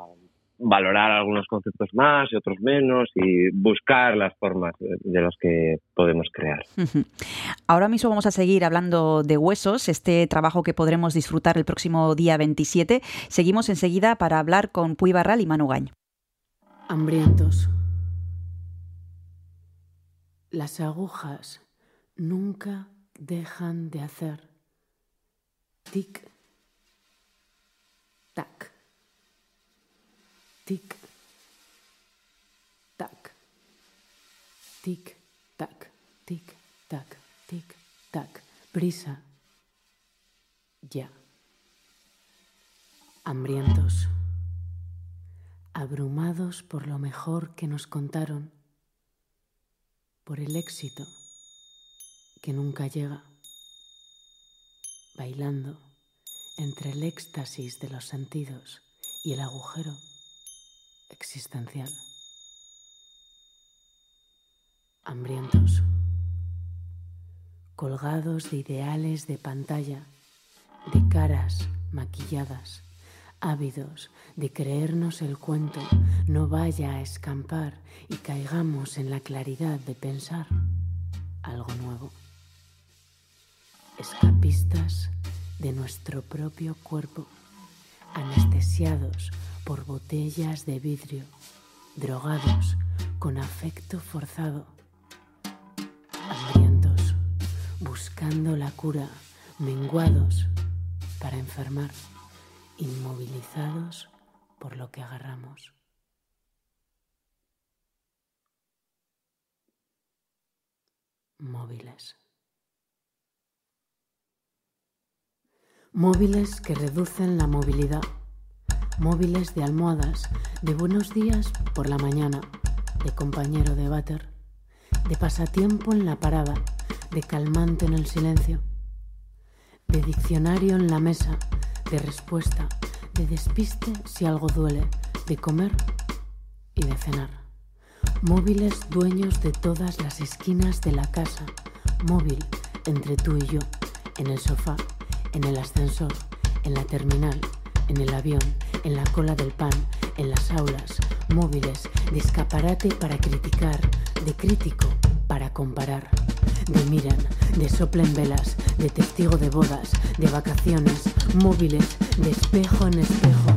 valorar algunos conceptos más y otros menos y buscar las formas de, las que podemos crear. Ahora mismo vamos a seguir hablando de Huesos, este trabajo que podremos disfrutar el próximo día 27. Seguimos enseguida para hablar con Puy Barral y Manu Gañ. Hambrientos. Las agujas nunca dejan de hacer tic, tac, tic, tac, tic, tac, tic, tac, tic, tac. Prisa. Ya. Hambrientos abrumados por lo mejor que nos contaron, por el éxito que nunca llega, bailando entre el éxtasis de los sentidos y el agujero existencial. Hambrientos, colgados de ideales de pantalla, de caras maquilladas ávidos de creernos el cuento no vaya a escampar y caigamos en la claridad de pensar algo nuevo. Escapistas de nuestro propio cuerpo, anestesiados por botellas de vidrio, drogados con afecto forzado, hambrientos, buscando la cura, menguados para enfermar inmovilizados por lo que agarramos. Móviles. Móviles que reducen la movilidad. Móviles de almohadas, de buenos días por la mañana, de compañero de váter, de pasatiempo en la parada, de calmante en el silencio, de diccionario en la mesa, de respuesta, de despiste si algo duele, de comer y de cenar. Móviles dueños de todas las esquinas de la casa. Móvil entre tú y yo, en el sofá, en el ascensor, en la terminal, en el avión, en la cola del pan, en las aulas. Móviles de escaparate para criticar, de crítico para comparar. De miran, de soplen velas, de testigo de bodas, de vacaciones, móviles, de espejo en espejo,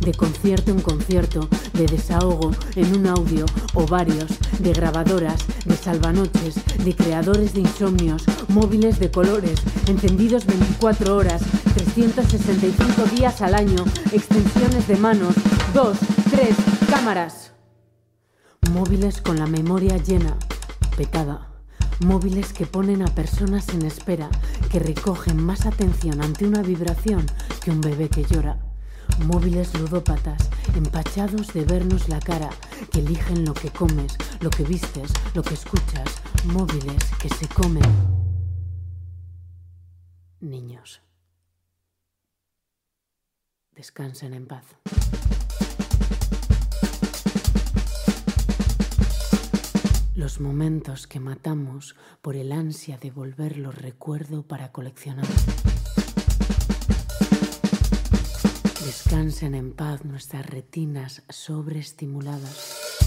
de concierto en concierto, de desahogo en un audio o varios, de grabadoras, de salvanoches, de creadores de insomnios, móviles de colores, encendidos 24 horas, 365 días al año, extensiones de manos, dos, tres, cámaras. Móviles con la memoria llena, petada. Móviles que ponen a personas en espera, que recogen más atención ante una vibración que un bebé que llora. Móviles ludópatas, empachados de vernos la cara, que eligen lo que comes, lo que vistes, lo que escuchas. Móviles que se comen. Niños. Descansen en paz. Los momentos que matamos por el ansia de volverlos recuerdo para coleccionar. Descansen en paz nuestras retinas sobreestimuladas.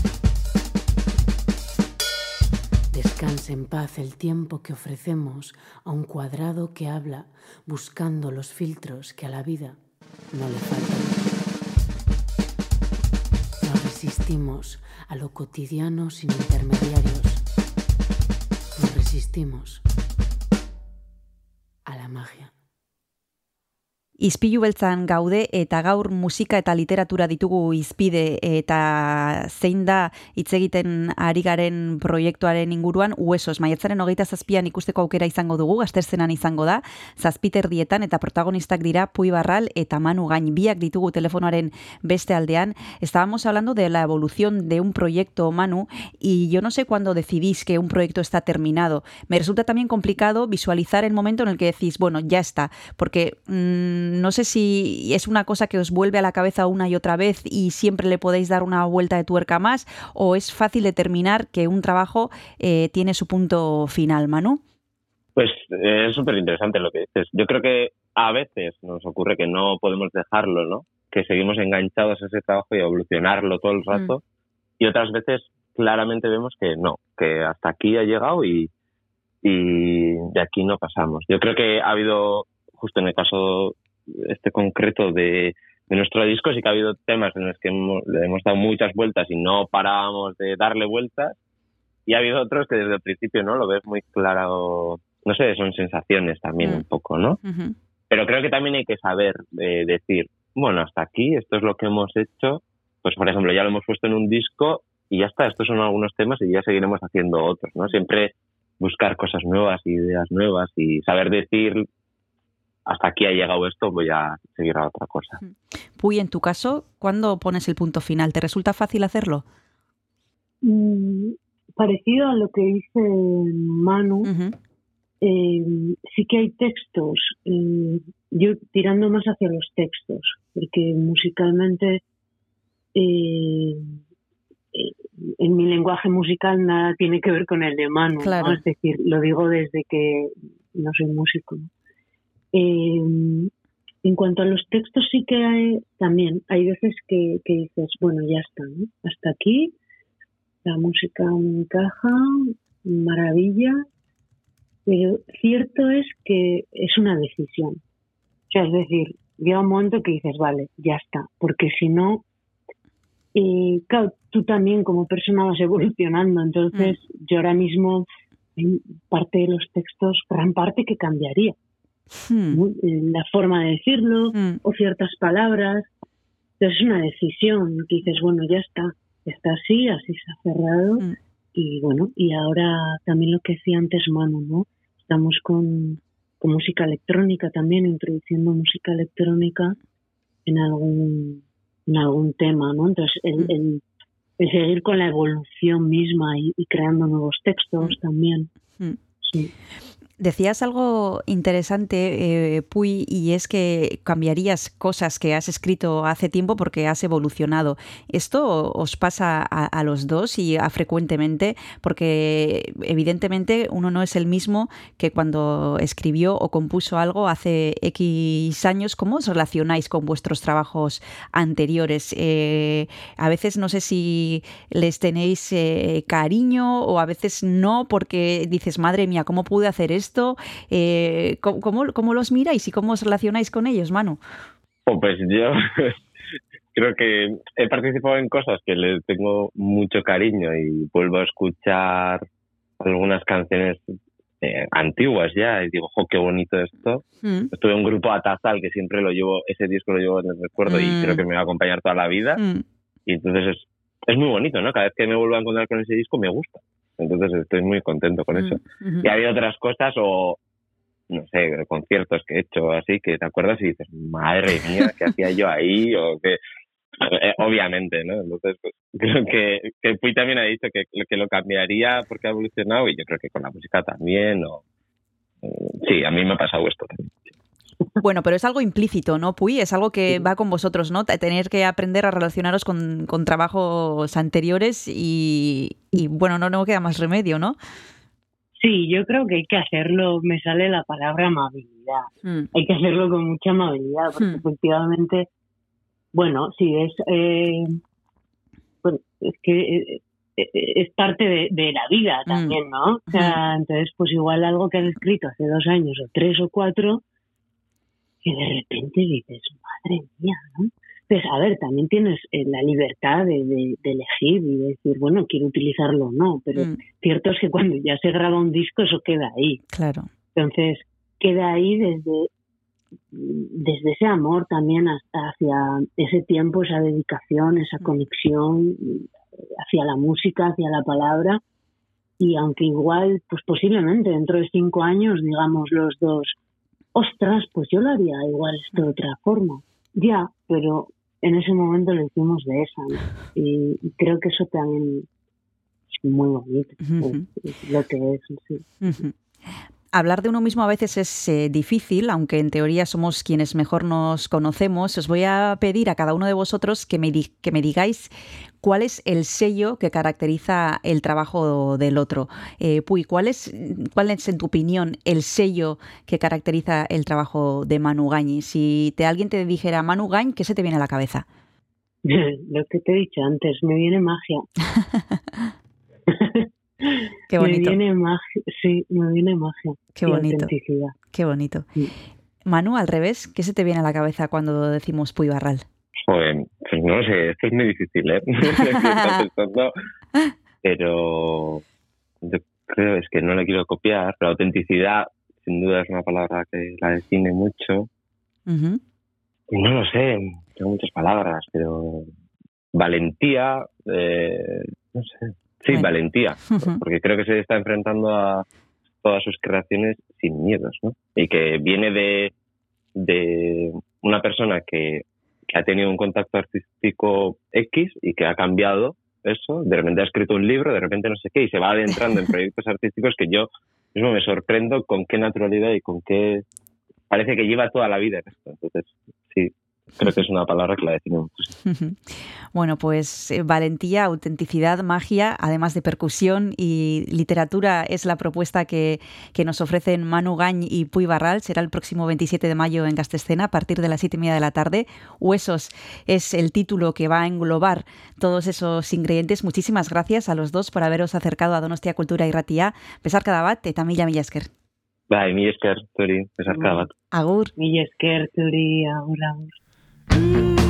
Descanse en paz el tiempo que ofrecemos a un cuadrado que habla buscando los filtros que a la vida no le faltan. Nos resistimos a lo cotidiano sin intermediarios. Nos resistimos a la magia. Izpilu beltzan gaude eta gaur musika eta literatura ditugu izpide eta zein da hitz egiten ari garen proiektuaren inguruan Uesos maiatzaren hogeita zazpian ikusteko aukera izango dugu, gazterzenan izango da, zazpiterdietan eta protagonistak dira Pui Barral eta Manu Gain biak ditugu telefonoaren beste aldean. Estábamos hablando de la evolución de un proyecto, Manu, y yo no sé cuándo decidís que un proyecto está terminado. Me resulta también complicado visualizar el momento en el que decís, bueno, ya está, porque mmm, no sé si es una cosa que os vuelve a la cabeza una y otra vez y siempre le podéis dar una vuelta de tuerca más, o es fácil determinar que un trabajo eh, tiene su punto final, Manu. Pues eh, es súper interesante lo que dices. Yo creo que a veces nos ocurre que no podemos dejarlo, ¿no? Que seguimos enganchados a ese trabajo y a evolucionarlo todo el rato. Mm. Y otras veces claramente vemos que no, que hasta aquí ha llegado y, y de aquí no pasamos. Yo creo que ha habido, justo en el caso este concreto de, de nuestro disco sí que ha habido temas en los que hemos, le hemos dado muchas vueltas y no parábamos de darle vueltas y ha habido otros que desde el principio no lo ves muy claro no sé son sensaciones también Mm. un poco no Ujú. pero creo que también hay que saber eh, decir bueno hasta aquí esto es lo que hemos hecho pues por ejemplo ya lo hemos puesto en un disco y ya está estos son algunos temas y ya seguiremos haciendo otros no siempre buscar cosas nuevas ideas nuevas y saber decir hasta aquí ha llegado esto, voy a seguir a otra cosa. Puy, en tu caso, ¿cuándo pones el punto final? ¿Te resulta fácil hacerlo? Mm, parecido a lo que dice Manu, eh, sí que hay textos, eh, yo tirando más hacia los textos, porque musicalmente eh, eh, en mi lenguaje musical nada tiene que ver con el de Manu, es decir, lo digo desde que no soy músico. ¿no? Eh, en cuanto a los textos sí que hay también, hay veces que, que dices, bueno, ya está, ¿no? hasta aquí, la música me encaja, maravilla, pero cierto es que es una decisión. O sea, es decir, llega un momento que dices, vale, ya está, porque si no, eh, claro, tú también como persona vas evolucionando, entonces yo ahora mismo hay parte de los textos, gran parte que cambiaría. ¿No? Eh, La forma de decirlo o ciertas palabras. Entonces es una decisión que dices, bueno, ya está, está así, así se ha cerrado. Y bueno, y ahora también lo que decía antes Manu, ¿no? Estamos con, con música electrónica también, introduciendo música electrónica en algún, en algún tema, ¿no? Entonces, el, el, el seguir con la evolución misma y, y creando nuevos textos también. Mm. Sí. Decías algo interesante, eh, Puy, y es que cambiarías cosas que has escrito hace tiempo porque has evolucionado. ¿Esto os pasa a, a los dos y a frecuentemente? Porque evidentemente uno no es el mismo que cuando escribió o compuso algo hace X años. ¿Cómo os relacionáis con vuestros trabajos anteriores? Eh, a veces no sé si les tenéis eh, cariño o a veces no porque dices, madre mía, ¿cómo pude hacer esto? Eh, ¿cómo, cómo, cómo los miráis y cómo os relacionáis con ellos, Manu? Oh, pues yo creo que he participado en cosas que les tengo mucho cariño y vuelvo a escuchar algunas canciones eh, antiguas ya y digo, jo, qué bonito esto. Mm. Estuve en un grupo Atazal que siempre lo llevo, ese disco lo llevo en el recuerdo Mm. y creo que me va a acompañar toda la vida. Mm. Y entonces es, es muy bonito, ¿no? Cada vez que me vuelvo a encontrar con ese disco me gusta. Entonces estoy muy contento con eso. Y había otras cosas o, no sé, conciertos que he hecho así que te acuerdas y dices, madre mía, ¿qué hacía yo ahí? O que, eh, obviamente, ¿no? Entonces, pues, creo que, que Puy también ha dicho que, que lo cambiaría porque ha evolucionado y yo creo que con la música también. O, mm, sí, a mí me ha pasado esto también. Bueno, pero es algo implícito, ¿no, Puy? Es algo que va con vosotros, ¿no? Tener que aprender a relacionaros con, con trabajos anteriores y, y, bueno, no, no queda más remedio, ¿no? Sí, yo creo que hay que hacerlo, me sale la palabra amabilidad. Mm. Hay que hacerlo con mucha amabilidad, porque Hmm. efectivamente, bueno, sí, es, eh, bueno, es que eh, eh, es parte de, de la vida Mm. también, ¿no? O sea, entonces, pues igual algo que has escrito hace dos años o tres o cuatro, que de repente dices, madre mía, ¿no? Pues a ver, también tienes eh, la libertad de, de- de elegir y de decir, bueno, quiero utilizarlo o no, pero Mm. cierto es que cuando ya se graba un disco eso queda ahí. Claro. Entonces, queda ahí desde, desde ese amor también hasta hacia ese tiempo, esa dedicación, esa conexión eh, hacia la música, hacia la palabra. Y aunque igual, pues posiblemente dentro de cinco años, digamos los dos, ostras, pues yo lo haría igual de otra forma. Ya, pero en ese momento lo hicimos de esa. ¿no? Y, creo que eso también es muy bonito. Es- es lo que es. sí. Ujú. Hablar de uno mismo a veces es eh, difícil, aunque en teoría somos quienes mejor nos conocemos. Os voy a pedir a cada uno de vosotros que me, que me digáis cuál es el sello que caracteriza el trabajo del otro. Eh, Puy, ¿cuál es, ¿cuál es, en tu opinión, el sello que caracteriza el trabajo de Manu Gañi? Si te, alguien te dijera Manu Gañ, ¿qué se te viene a la cabeza? Lo que te he dicho antes, me viene magia. Qué bonito. Me viene magia, sí, me viene magia. Qué bonito. Qué bonito. Sí. Manu, al revés, ¿qué se te viene a la cabeza cuando decimos Puy Barral? Joder, pues no sé, esto es muy difícil, ¿eh? Estás pensando, pero yo creo es que no le quiero copiar, pero autenticidad sin duda es una palabra que la define mucho. No lo sé, tengo muchas palabras, pero valentía, eh, no sé, sí, Bueno. valentía, porque creo que se está enfrentando a todas sus creaciones sin miedos, ¿no? Y que viene de, de una persona que, que ha tenido un contacto artístico X y que ha cambiado eso, de repente ha escrito un libro, de repente no sé qué, y se va adentrando en proyectos artísticos que yo mismo me sorprendo con qué naturalidad y con qué... Parece que lleva toda la vida en esto. Entonces, sí, creo que es una palabra que la define mucho. Ujú. Bueno, pues eh, valentía, autenticidad, magia, además de percusión y literatura es la propuesta que, que nos ofrecen Manu Gañ y Puy Barral. Será el próximo 27 de mayo en Gastescena a partir de las 7 y media de la tarde. Huesos es el título que va a englobar todos esos ingredientes. Muchísimas gracias a los dos por haberos acercado a Donostia Cultura y Ratia. Besar cada bat eta mila mila esker. Bai, esker, zuri, besarka bat. Agur. Mila esker, zuri, agur, agur. Mm.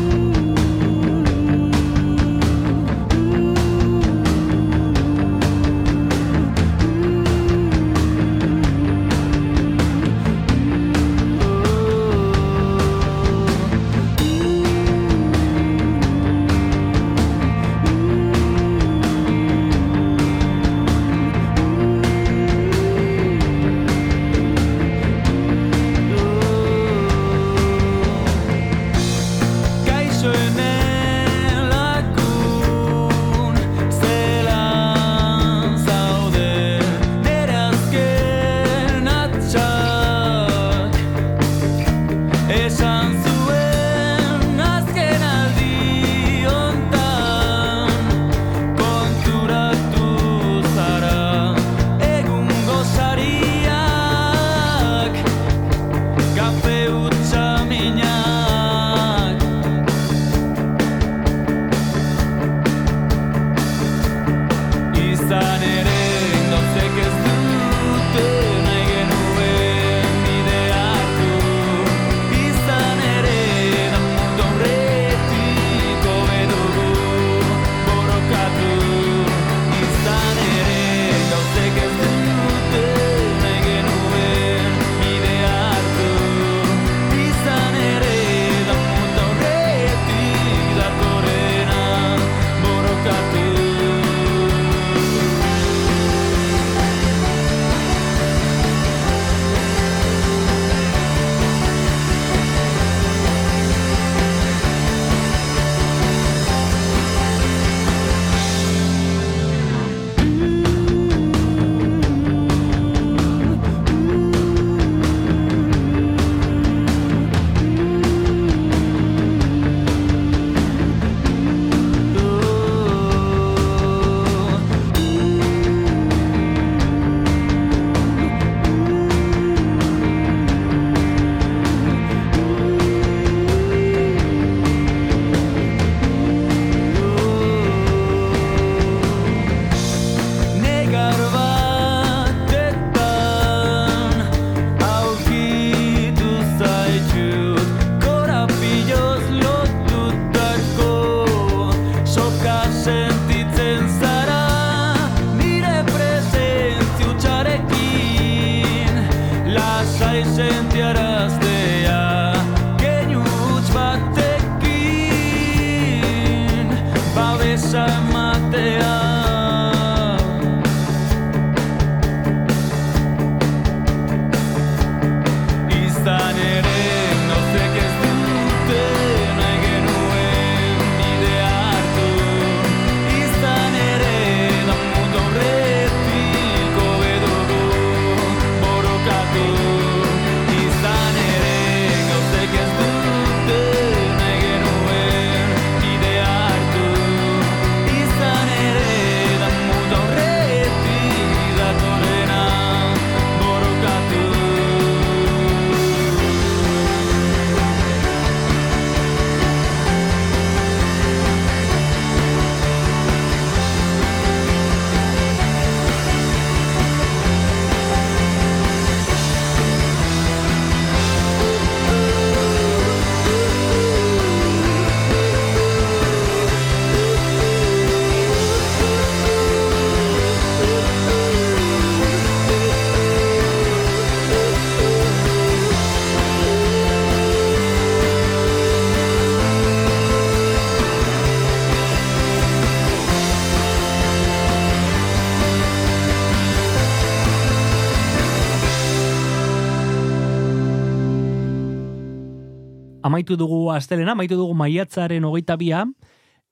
Amaitu dugu astelena, amaitu dugu maiatzaren hogeita bia,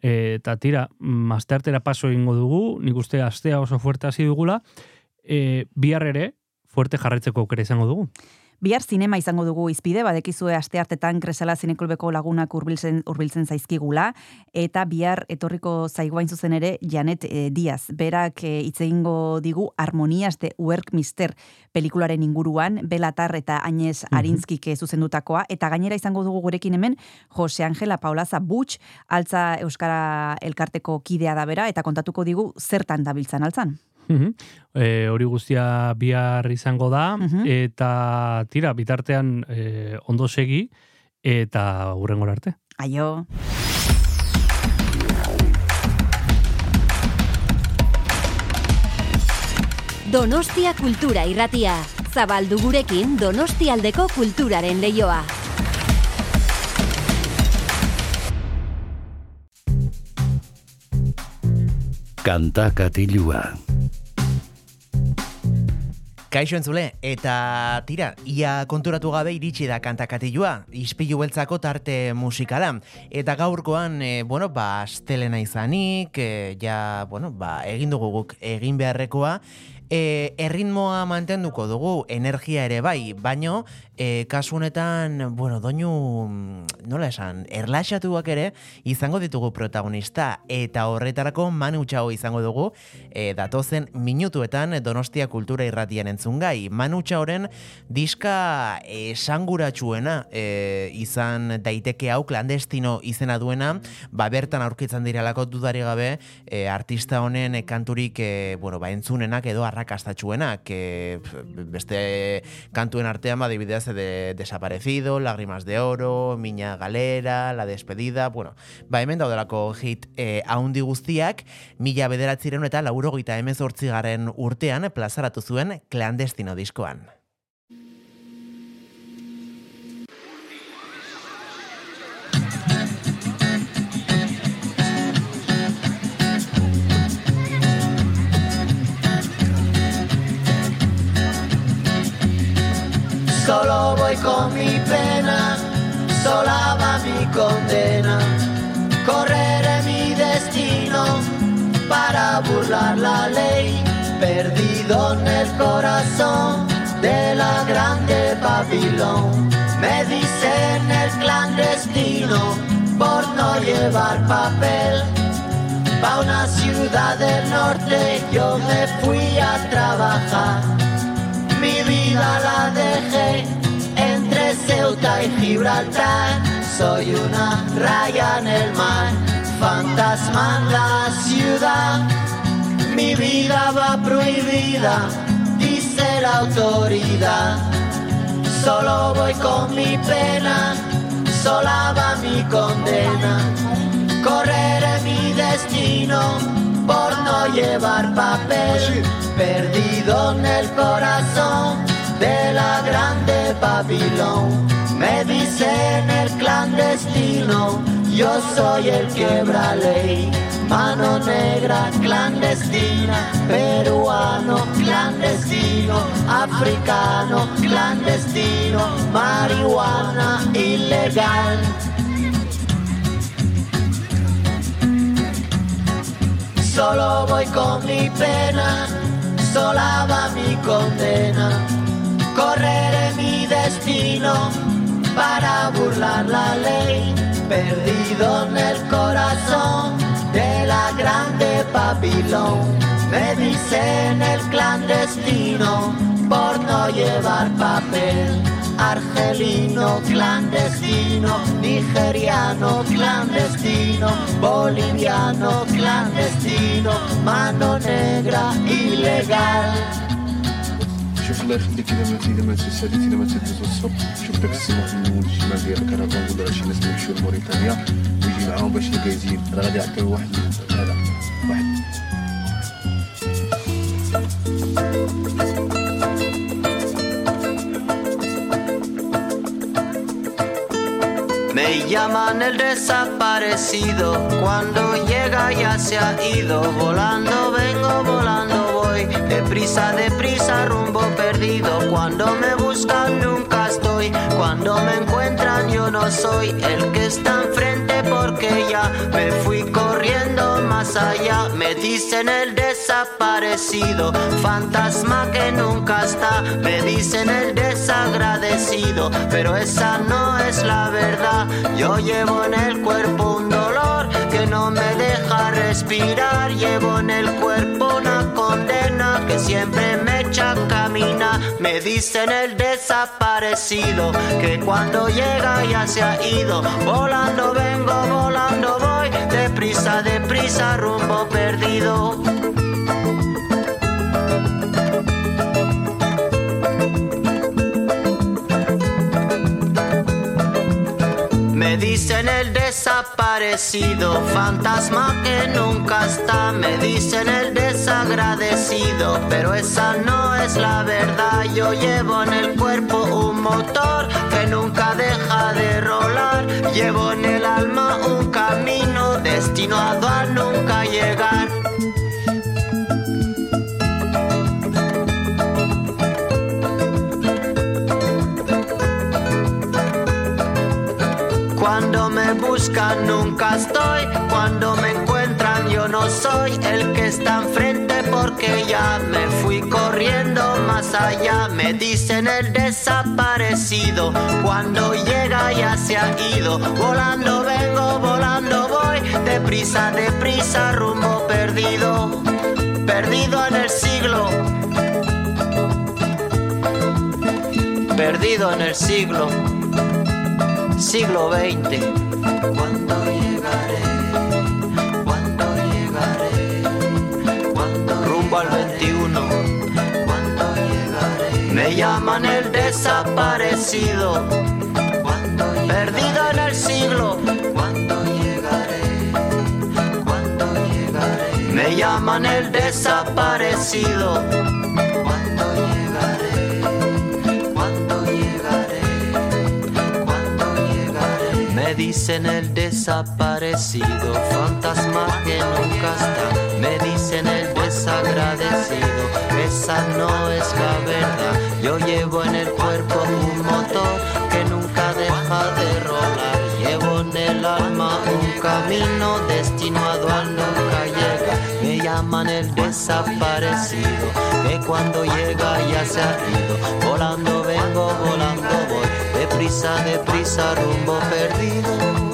eta tira, mm, asteartera paso egingo dugu, nik uste astea oso fuerte hasi dugula, e, bihar ere, fuerte jarretzeko aukera izango dugu. Bihar zinema izango dugu izpide, badekizue aste hartetan kresala zinekulbeko lagunak hurbiltzen hurbiltzen zaizkigula, eta bihar etorriko zaiguain zuzen ere Janet e, Diaz. Berak e, hitz egingo digu Harmonias de Work Mister pelikularen inguruan, Belatar eta Añez Arinskik mm zuzendutakoa, eta gainera izango dugu gurekin hemen Jose Angela Paulaza Butch, altza Euskara Elkarteko kidea da bera, eta kontatuko digu zertan dabiltzan altzan. Mhm. E, hori guztia bihar izango da, eta tira, bitartean e, ondo segi, eta hurrengora arte. Aio. Donostia Kultura Irratia. Zabaldu gurekin Donostialdeko kulturaren leioa. Kanta katilua. Kaixo entzule, eta tira, ia konturatu gabe iritsi da kantakatilua, ispilu beltzako tarte musikala. Eta gaurkoan, e, bueno, ba, astelena izanik, e, ja, bueno, ba, egin dugu guk egin beharrekoa, e, erritmoa mantenduko dugu, energia ere bai, baino, e, kasu honetan, bueno, doinu, mm, nola esan, erlaxatuak ere, izango ditugu protagonista, eta horretarako Manu Txao izango dugu, e, datozen minutuetan Donostia Kultura Irratian entzungai. Manu Txaoren diska esanguratsuena e, izan daiteke hau klandestino izena duena, ba bertan aurkitzen direlako dudari gabe, e, artista honen kanturik e, bueno, ba, entzunenak edo arrakastatxuenak, e, beste kantuen artean, ba, adibidez, de Desaparecido, Lágrimas de Oro, Miña Galera, La Despedida, bueno, ba, hemen daudelako hit e, haundi guztiak, mila bederatziren eta laurogeita emezortzigaren urtean plazaratu zuen klandestino diskoan. Solo voy con mi pena, sola va mi condena. Correré mi destino para burlar la ley, perdido en el corazón de la grande Babilón. Me dicen el clandestino por no llevar papel. Pa' una ciudad del norte yo me fui a trabajar. Mi vida la dejé entre Ceuta y Gibraltar. Soy una raya en el mar, fantasma en la ciudad. Mi vida va prohibida, dice la autoridad. Solo voy con mi pena, sola va mi condena. Correré mi destino por no llevar papel, perdido en el corazón de la grande Babilón. Me dicen el clandestino, yo soy el quebra ley. Mano negra clandestina, peruano clandestino, africano clandestino, marihuana ilegal. Solo voy con mi pena, sola va mi condena. Correré mi destino para burlar la ley, perdido en el corazón de la grande Babilón. Me dicen el clandestino por no llevar papel. Argelino clandestino, nigeriano clandestino, boliviano clandestino, mano negra ilegal. شوف الله يخليك اذا ما اذا ما اذا ما تدوز الصبح شوف داك السيمون في النمول الشمال ديال الكرفان نقول راه شي ناس يمشيو لموريتانيا ويجي معاهم باش يجازين راه غادي يعطيو واحد هذا واحد Me llaman el desaparecido, cuando llega ya se ha ido, volando vengo, volando voy, deprisa, deprisa, rumbo perdido, cuando me buscan nunca estoy, cuando me encuentran yo no soy el que está enfrente porque ya me fui corriendo más allá. Me dicen el desaparecido, fantasma que nunca está. Me dicen el desagradecido, pero esa no es la verdad. Yo llevo en el cuerpo un dolor que no me deja respirar. Llevo en el cuerpo una condena que siempre me echa a caminar. Me dicen el desaparecido que cuando llega ya se ha ido. Volando vengo, volando voy, deprisa, deprisa, rumbo perdido. Me dicen el desaparecido, fantasma que nunca está. Me dicen el desagradecido, pero esa no es la verdad. Yo llevo en el cuerpo un motor que nunca deja de rolar. Llevo en el alma un camino destinado a nunca llegar. Cuando me buscan nunca estoy, cuando me encuentran yo no soy el que está enfrente porque ya me fui corriendo más allá. Me dicen el desaparecido, cuando llega ya se ha ido. Volando vengo, volando voy, deprisa, deprisa, rumbo perdido, perdido en el siglo. Perdido en el siglo siglo XX. ¿Cuándo llegaré? ¿Cuándo llegaré? ¿Cuándo rumbo al 21? ¿Cuándo llegaré? Me llaman el desaparecido. ¿Cuándo Perdido en el siglo. ¿Cuándo llegaré? ¿Cuándo llegaré? Me llaman el desaparecido. ¿Cuándo llegaré? Dicen el desaparecido, fantasma que nunca está. Me dicen el desagradecido, esa no es la verdad. Yo llevo en el cuerpo un motor que nunca deja de rolar. Llevo en el alma un camino destinado a nunca llegar. Me llaman el desaparecido, que cuando llega ya se ha ido. Volando vengo, volando voy, deprisa, deprisa, rumbo perdido.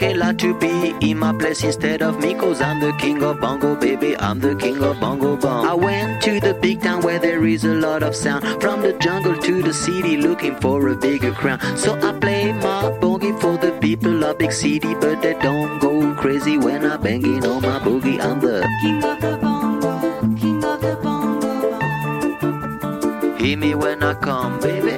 Like to be in my place instead of me, cause I'm the king of bongo, baby. I'm the king of bongo bong. I went to the big town where there is a lot of sound. From the jungle to the city, looking for a bigger crown. So I play my boogie for the people of big city, but they don't go crazy when I banging on my boogie. I'm the king of the bongo, king of the bongo. Hear me when I come, baby.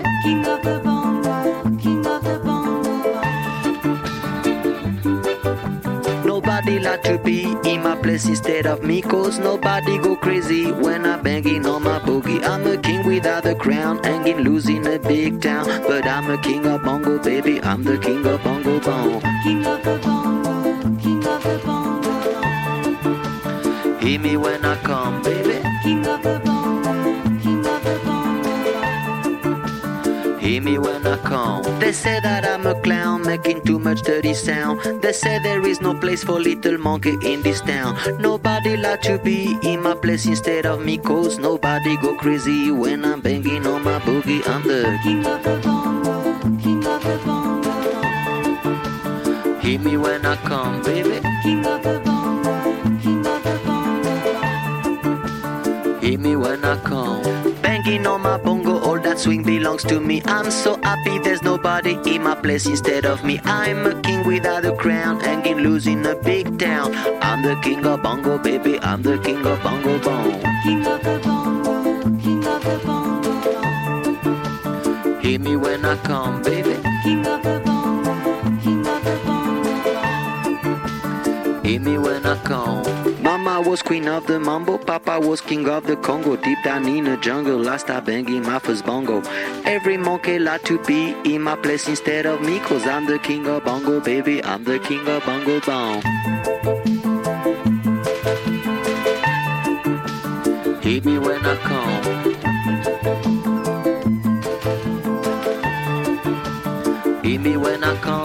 To be in my place instead of me, cause nobody go crazy when I'm banging on my boogie. I'm a king without a crown, hanging loose in a big town. But I'm a king of bongo, baby. I'm the king of bongo bong. King of the bongo, king of the bongo. Hear me when I come, baby. King of the bongo, Hear me when I come. They say that I'm a clown, making too much dirty sound. They say there is no place for little monkey in this town. Nobody like to be in my place instead of me, cause nobody go crazy when I'm banging on my boogie. I'm the king of the bongo, king of the bongo. Hit me when I come, baby. King of the bongo, king of the bongo. Hit me when I come. Banging on my bongo, all that swing belongs to me. I'm so happy there's nobody in my place instead of me. I'm a king without a crown, hanging loose in a big town. I'm the king of bongo, baby. I'm the king of bongo bong. King of the bongo, king of the bongo. Hit me when I come, baby. King of the bongo, king of the bongo. Hit me when I come. Was queen of the mambo, Papa was king of the Congo. Deep down in the jungle, I start banging my first bongo. Every monkey like to be in my place instead of me, cause I'm the king of bongo, baby. I'm the king of bongo bong. Hit me when I come. Hit me when I come,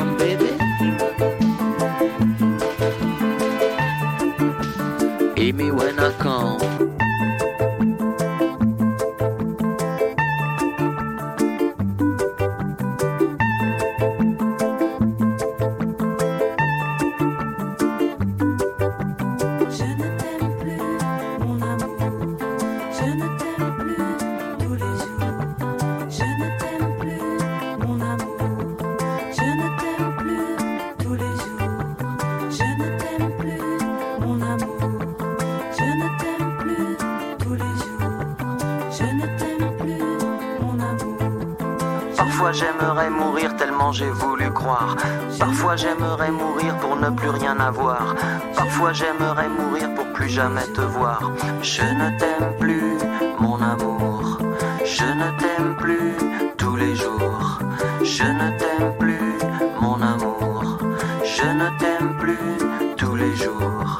Parfois j'aimerais mourir pour ne plus rien avoir. Parfois j'aimerais mourir pour plus jamais te voir. Je ne t'aime plus, mon amour. Je ne t'aime plus tous les jours. Je ne t'aime plus, mon amour. Je ne t'aime plus tous les jours.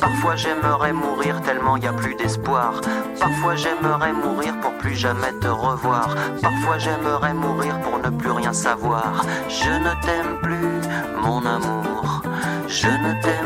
Parfois j'aimerais mourir tellement y a plus d'espoir. Parfois j'aimerais mourir pour plus jamais te revoir. Parfois j'aimerais mourir pour ne plus rien savoir. Je ne t'aime plus, mon amour. Je ne t'aime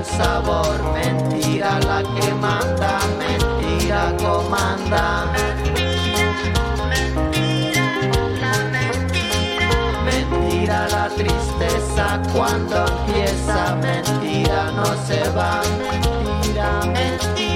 el sabor, mentira la que manda, mentira comanda. Mentira la tristeza cuando empieza, mentira no se va, mentira, mentira.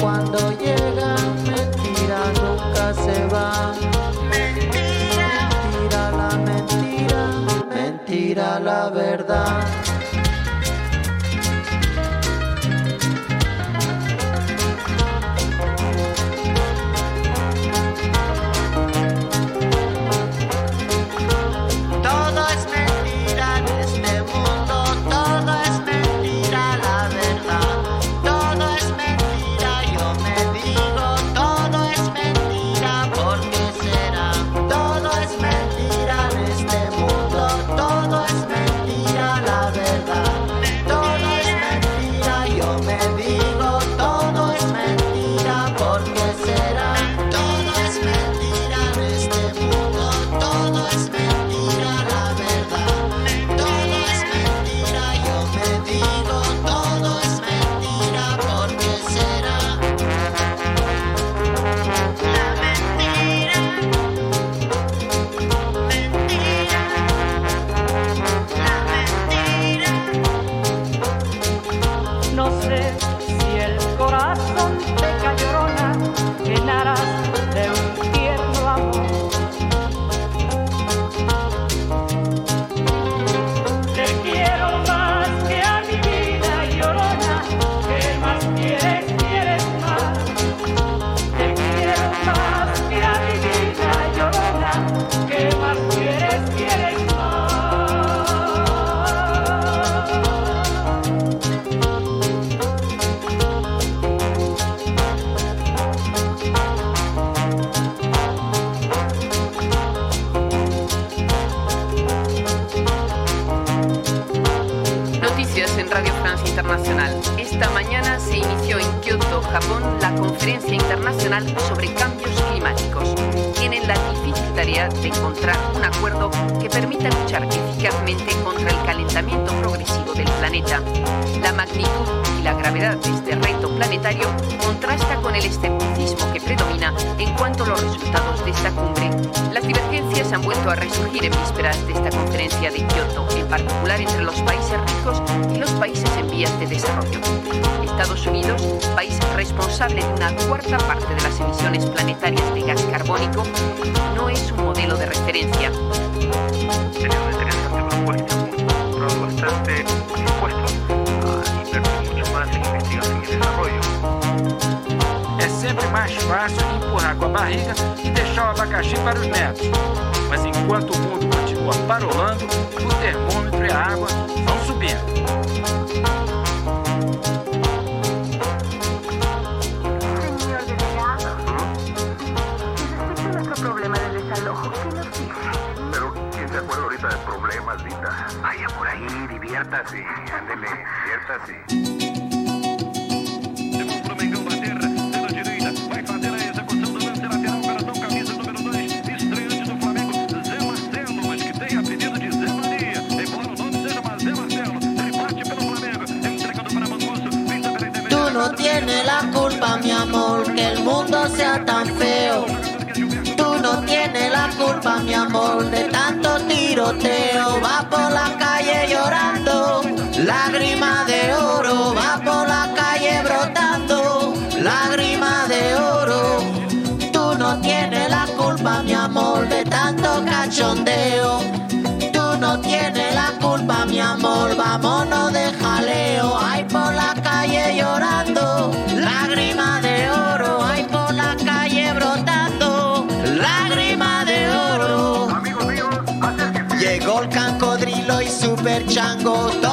Cuando llega, mentira nunca se va. Mentira la mentira, mentira la verdad. encontrar un acuerdo que permita luchar eficazmente contra el calentamiento progresivo del planeta. La magnitud y la gravedad de este planetario contrasta con el escepticismo que predomina en cuanto a los resultados de esta cumbre. Las divergencias han vuelto a resurgir en vísperas de esta conferencia de Kioto, en particular entre los países ricos y los países en vías de desarrollo. Estados Unidos, país responsable de una cuarta parte de las emisiones planetarias de gas carbónico, no es un modelo de referencia. mais fácil é empurrar com a barriga e deixar o abacaxi para os netos. Mas enquanto o mundo continua parolando, o termômetro e a água vão subindo. ahorita de problemas, Linda. Vaya por ahí, diviértase. Ándele, diviértase. no tienes la culpa, mi amor, que el mundo sea tan feo. Tú no tienes la culpa, mi amor, de tanto tiroteo. changos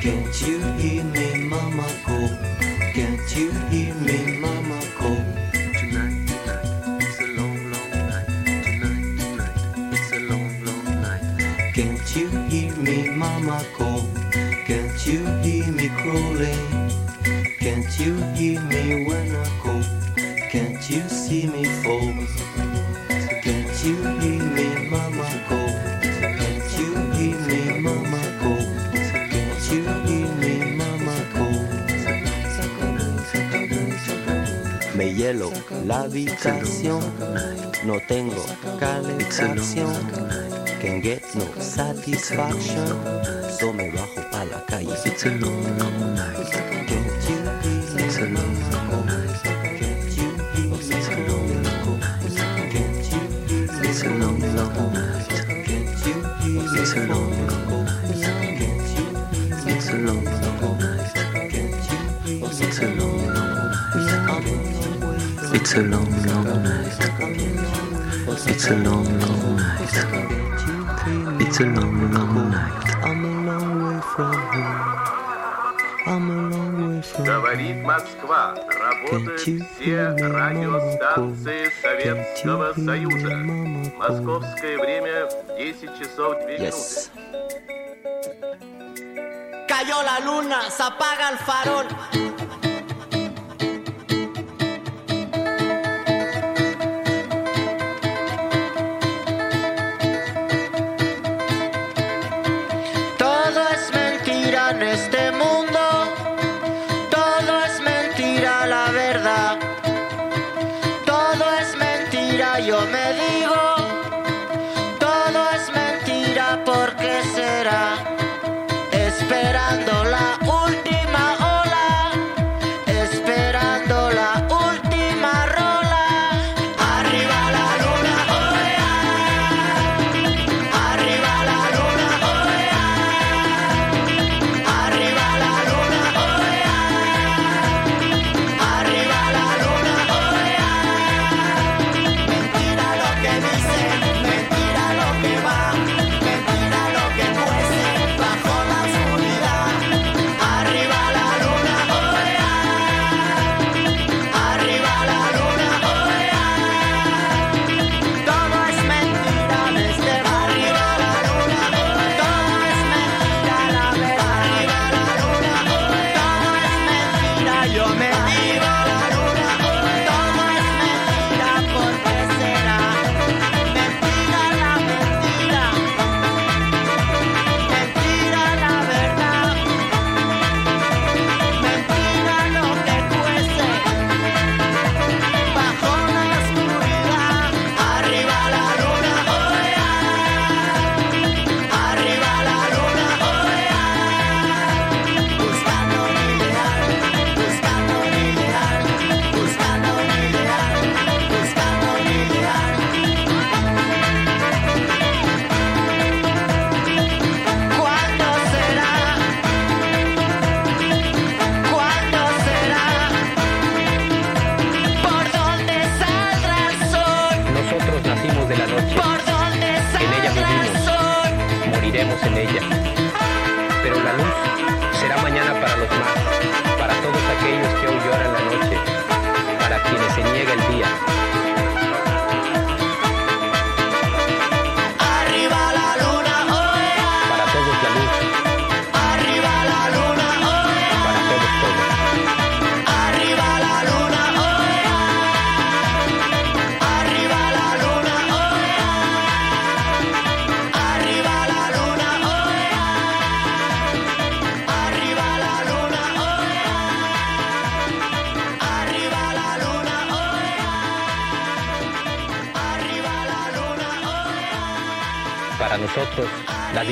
can't you hear? No tengo calefacción. Can get no satisfaction. So me bajo pa' la calle. Советского Союза. Московское время 10 часов 2 минуты. Yes. Cayó la luna, se apaga el farol.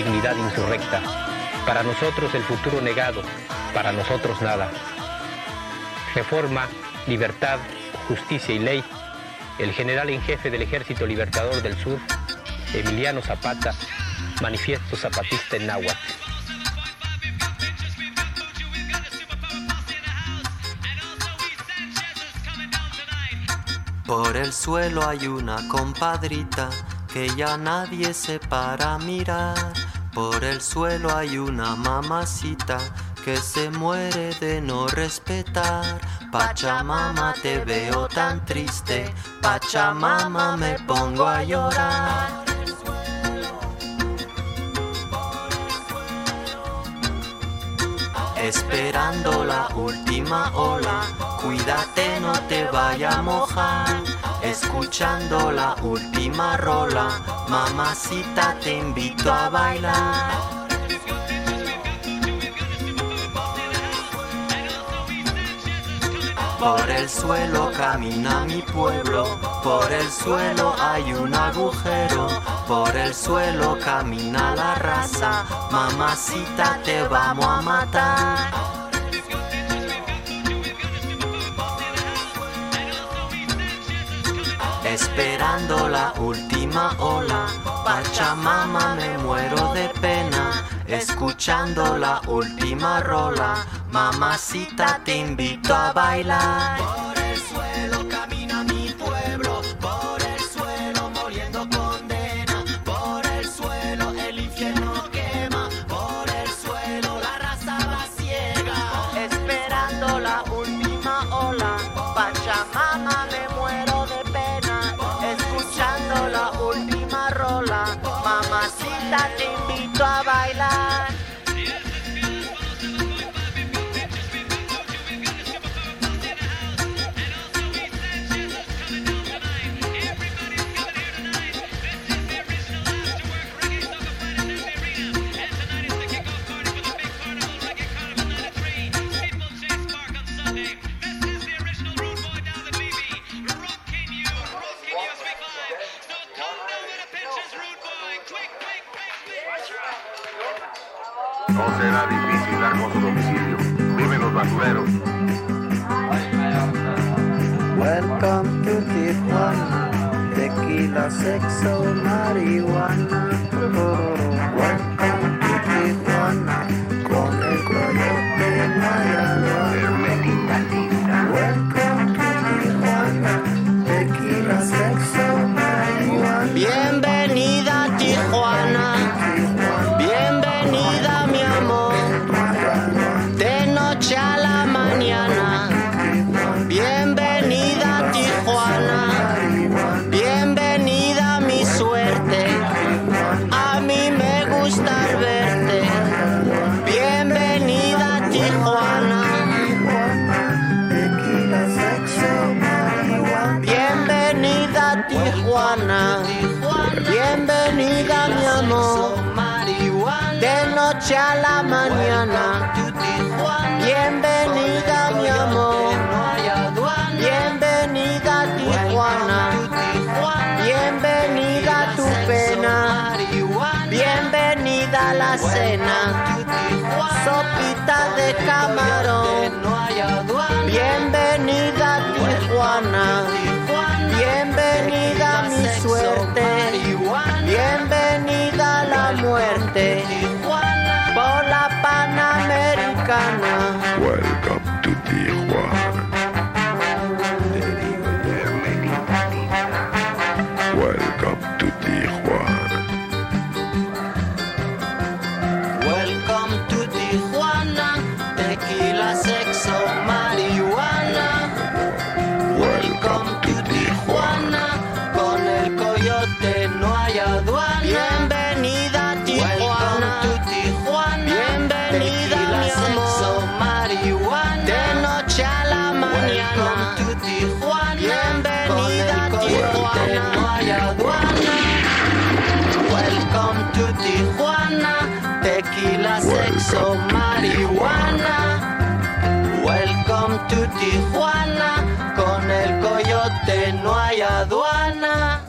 dignidad insurrecta. Para nosotros el futuro negado, para nosotros nada. Reforma, libertad, justicia y ley, el general en jefe del Ejército Libertador del Sur, Emiliano Zapata, manifiesto zapatista en náhuatl. Por el suelo hay una compadrita que ya nadie se para mirar por el suelo hay una mamacita que se muere de no respetar. Pachamama, te veo tan triste. Pachamama, me pongo a llorar. Esperando la última ola Cuídate, no te vaya a mojar. Escuchando la última rola, mamacita te invito a bailar. Por el suelo camina mi pueblo, por el suelo hay un agujero, por el suelo camina la raza, mamacita te vamos a matar. esperando la última ola. Pachamama me muero de pena, escuchando la última rola. Mamacita te invito a bailar por el suelo. sexo marihuana. Oh. Tijuana, con el coyote no hay aduana.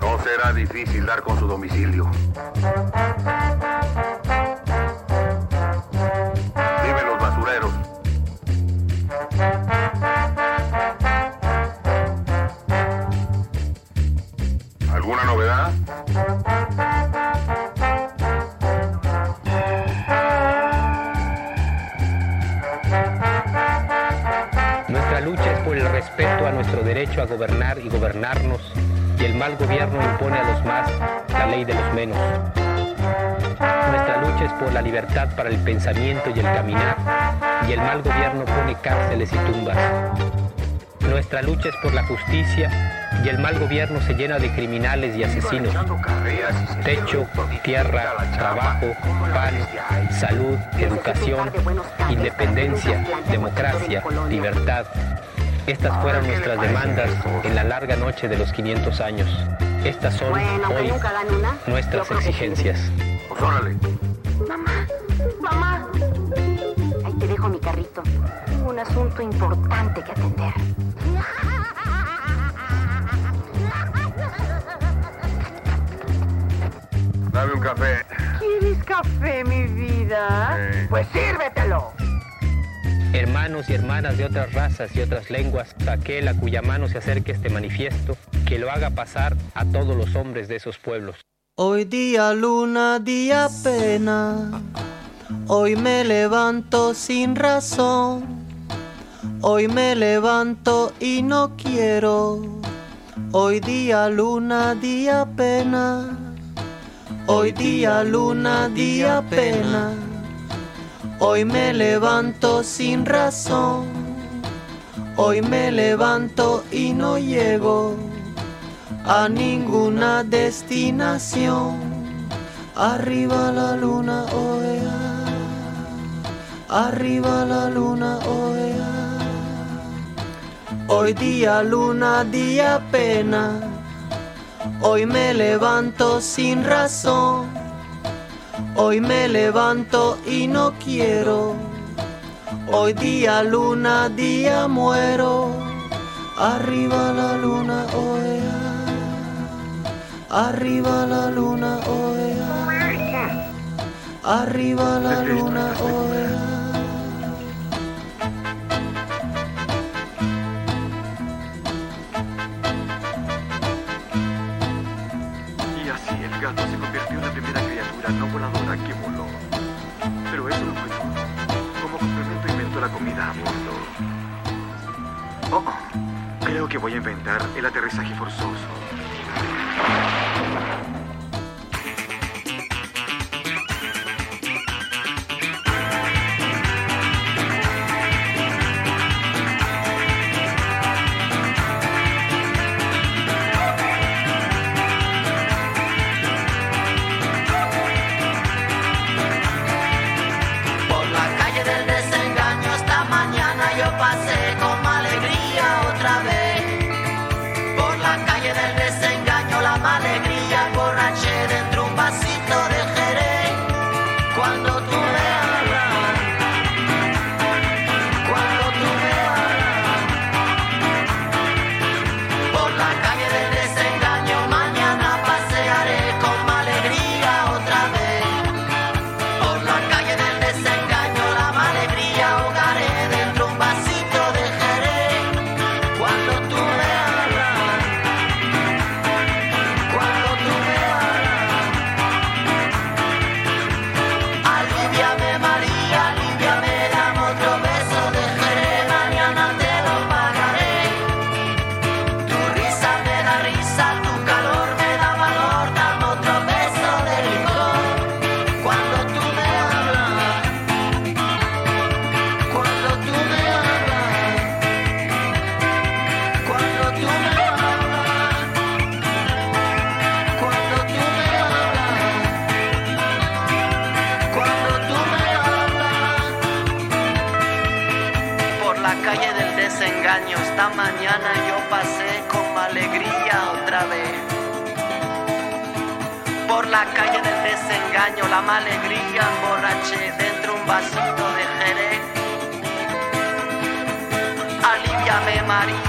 No será difícil dar con su domicilio. derecho a gobernar y gobernarnos, y el mal gobierno impone a los más la ley de los menos. Nuestra lucha es por la libertad para el pensamiento y el caminar, y el mal gobierno pone cárceles y tumbas. Nuestra lucha es por la justicia, y el mal gobierno se llena de criminales y asesinos. Techo, tierra, trabajo, pan, salud, educación, independencia, democracia, libertad, estas fueron nuestras demandas en la larga noche de los 500 años. Estas son Bueno, hoy nunca dan una. nuestras sí. exigencias. Pues órale. Mamá, mamá. Ahí te dejo mi carrito. Tengo un asunto importante que atender. Dame un café. ¿Quieres café, mi vida? Pues sírvetelo. Hermanos y hermanas de otras razas y otras lenguas, aquel a cuya mano se acerque este manifiesto, que lo haga pasar a todos los hombres de esos pueblos. Hoy día luna, día pena. Hoy me levanto sin razón. Hoy me levanto y no quiero. Hoy día luna, día pena. Hoy día luna, día pena. Hoy me levanto sin razón. Hoy me levanto y no llego a ninguna destinación. Arriba la luna, oea. Arriba la luna, oea. Hoy día luna, día pena. Hoy me levanto sin razón. Hoy me levanto y no quiero. Hoy día luna, día muero. Arriba la luna, oea. Arriba la luna, oea. Arriba la luna, oea. Criatura no voladora que voló. Pero eso no fue todo. Como complemento inventó la comida a bordo. Oh, oh. creo que voy a inventar el aterrizaje forzoso.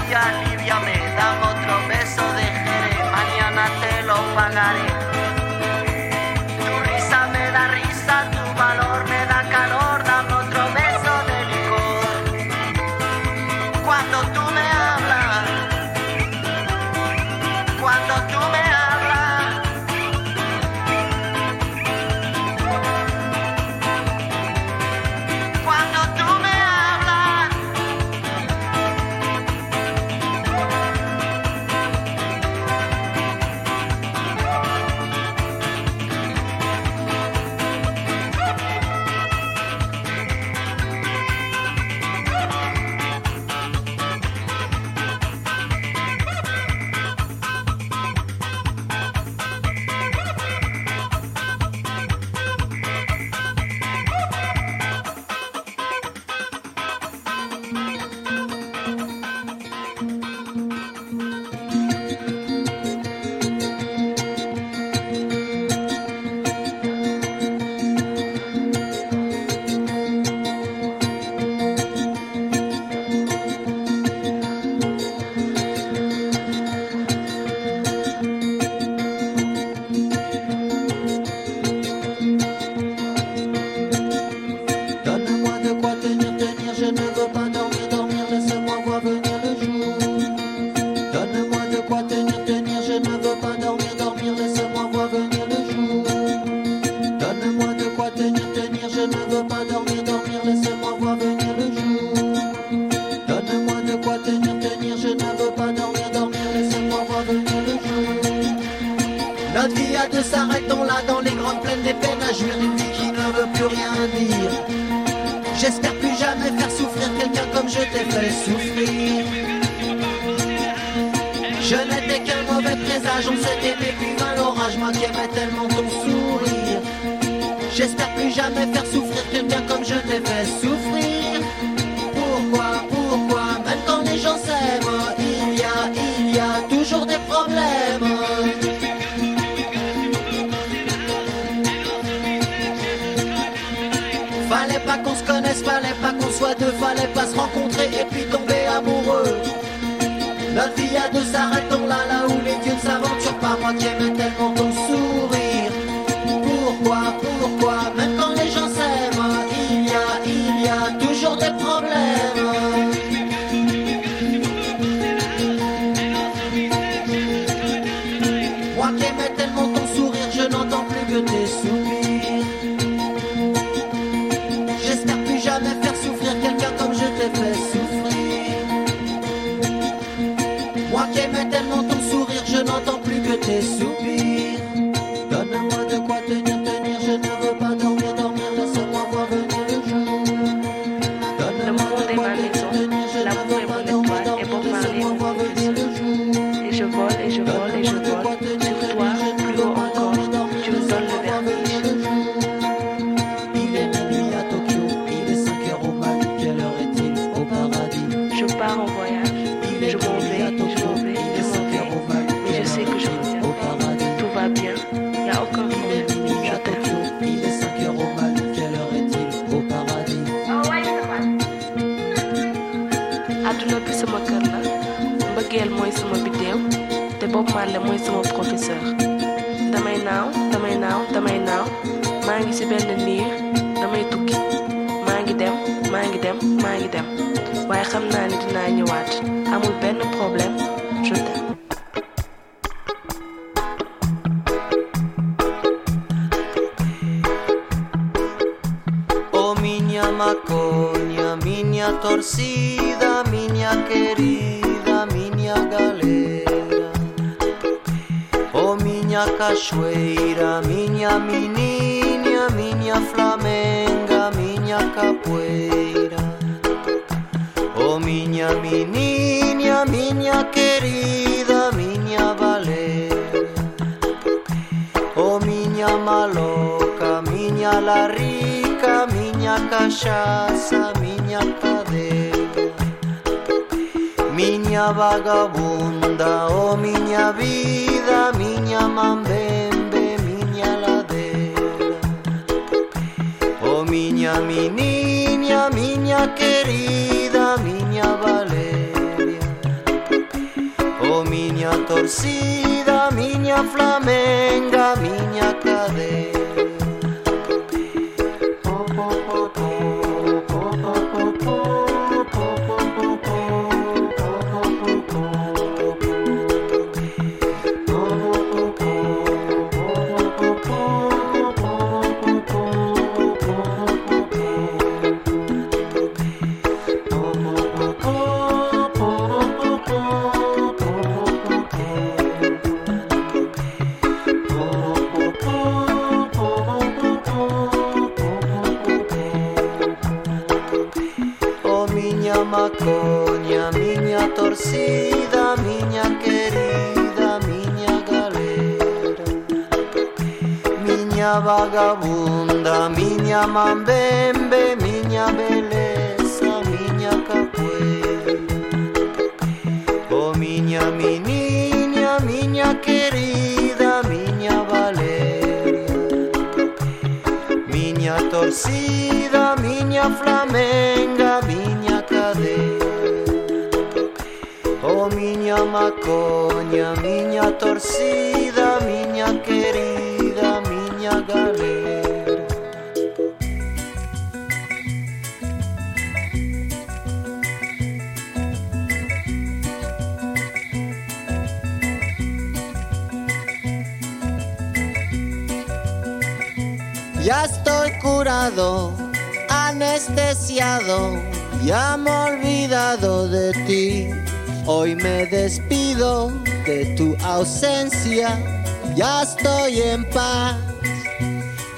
Yeah. miña maloca, miña larica, miña cachaza, miña padea Miña vagabunda, oh miña vida, miña mambembe, miña ladera. Oh miña mi niña, miña querida, miña valeria. Oh miña torcida miña flamenga, miña cadena. ya estoy en paz.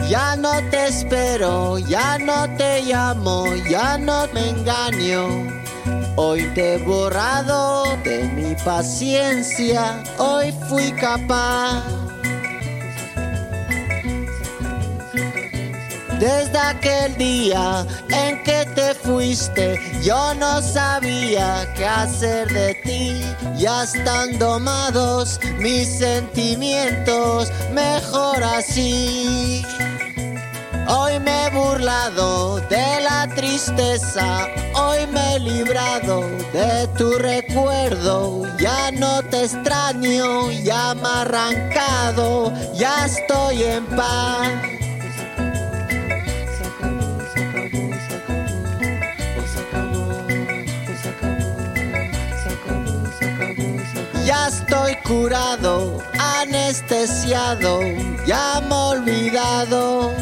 Ya no te espero, ya no te llamo, ya no me engaño. Hoy te he borrado de mi paciencia, hoy fui capaz. Desde aquel día en que te fuiste, yo no sabía qué hacer de ya están domados mis sentimientos, mejor así. Hoy me he burlado de la tristeza, hoy me he librado de tu recuerdo. Ya no te extraño, ya me arrancado, ya estoy en paz. Curado, anestesiado, ya me he olvidado.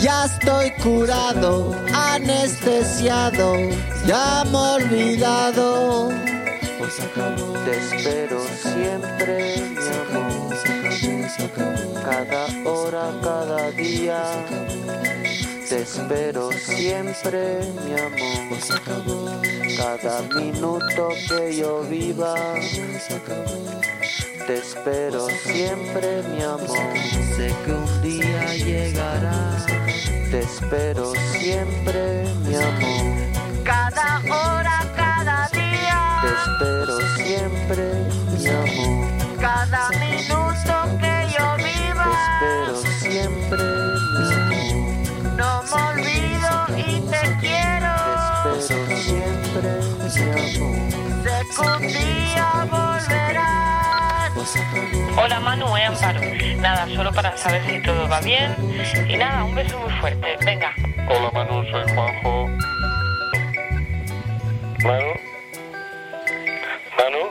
Ya estoy curado, anestesiado, ya me he olvidado. Te espero siempre, mi amor. Cada hora, cada día. Te espero siempre, mi amor. Cada minuto que yo viva. Te espero siempre, mi amor. Sé que un día llegará. Te espero siempre, mi amor. Cada hora, cada día, Te espero siempre, mi amor. cada minuto Hola Manu, eh, Amparo. Nada, solo para saber si todo va bien. Y nada, un beso muy fuerte. Venga. Hola Manu, soy Juanjo. Manu. Manu.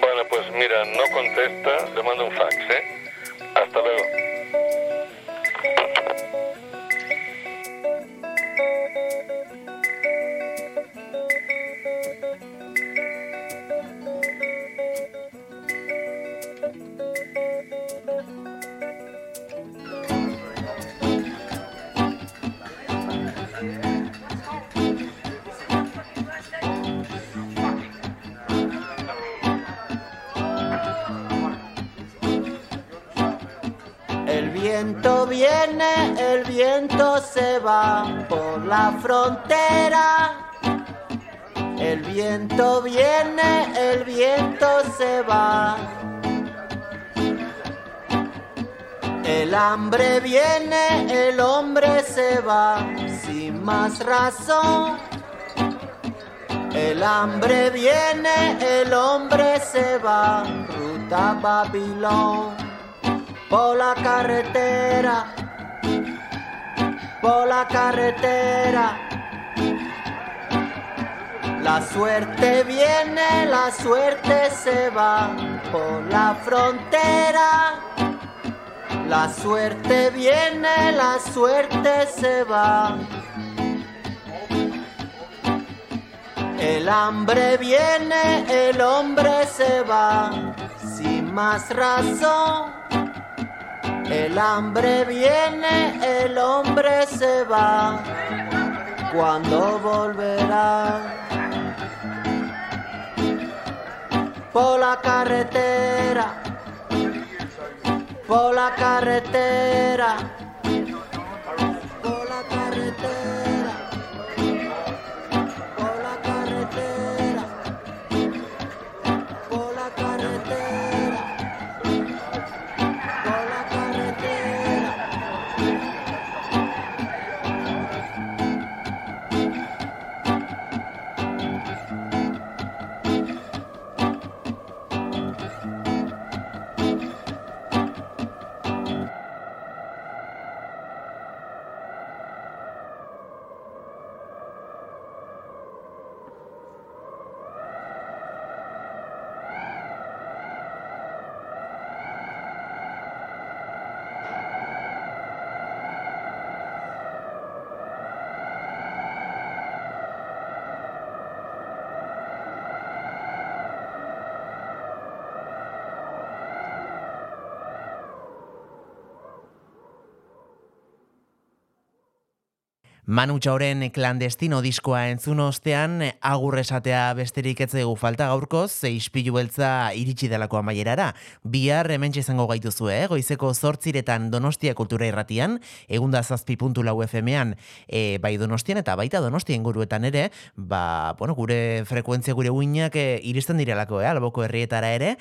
Bueno, pues mira, no contesta, le mando un fax, ¿eh? Hasta luego. Se va por la frontera. El viento viene, el viento se va. El hambre viene, el hombre se va sin más razón. El hambre viene, el hombre se va, ruta Babilón por la carretera, por la carretera. La suerte viene, la suerte se va por la frontera. La suerte viene, la suerte se va. El hambre viene, el hombre se va, sin más razón. El hambre viene, el hombre se va. ¿Cuándo volverá? Por la carretera, por la carretera, Manu Txauren klandestino diskoa entzun ostean, agur esatea besterik ez zaigu falta gaurkoz, ispilu beltza iritsi delako amaierara. Bihar hemen izango gaituzu, eh? goizeko zortziretan Donostia Kultura Irratian, egunda zazpi puntu lau FM-ean, e, bai Donostian eta baita Donostia inguruetan ere, ba, bueno, gure frekuentzia gure uinak e, iristen direlako, eh? alboko herrietara ere,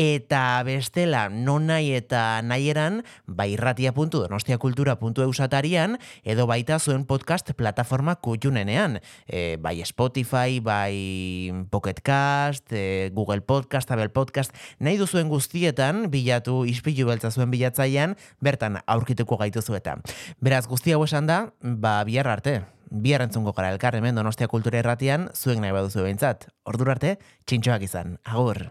eta bestela, non nahi eta nahieran, bai irratia.donostiakultura.eu satarian, edo baita zuen podcast plataforma kutxunenean. E, bai Spotify, bai Pocket Cast, e, Google Podcast, Apple Podcast, nahi duzuen guztietan, bilatu ispilu beltza zuen bilatzaian, bertan aurkituko gaituzu eta. Beraz, guzti hau esan da, ba, bihar arte. Bihar entzungo gara elkar hemen Donostia Kultura Erratian, zuen nahi baduzu behintzat. Ordura arte, txintxoak izan. Agur!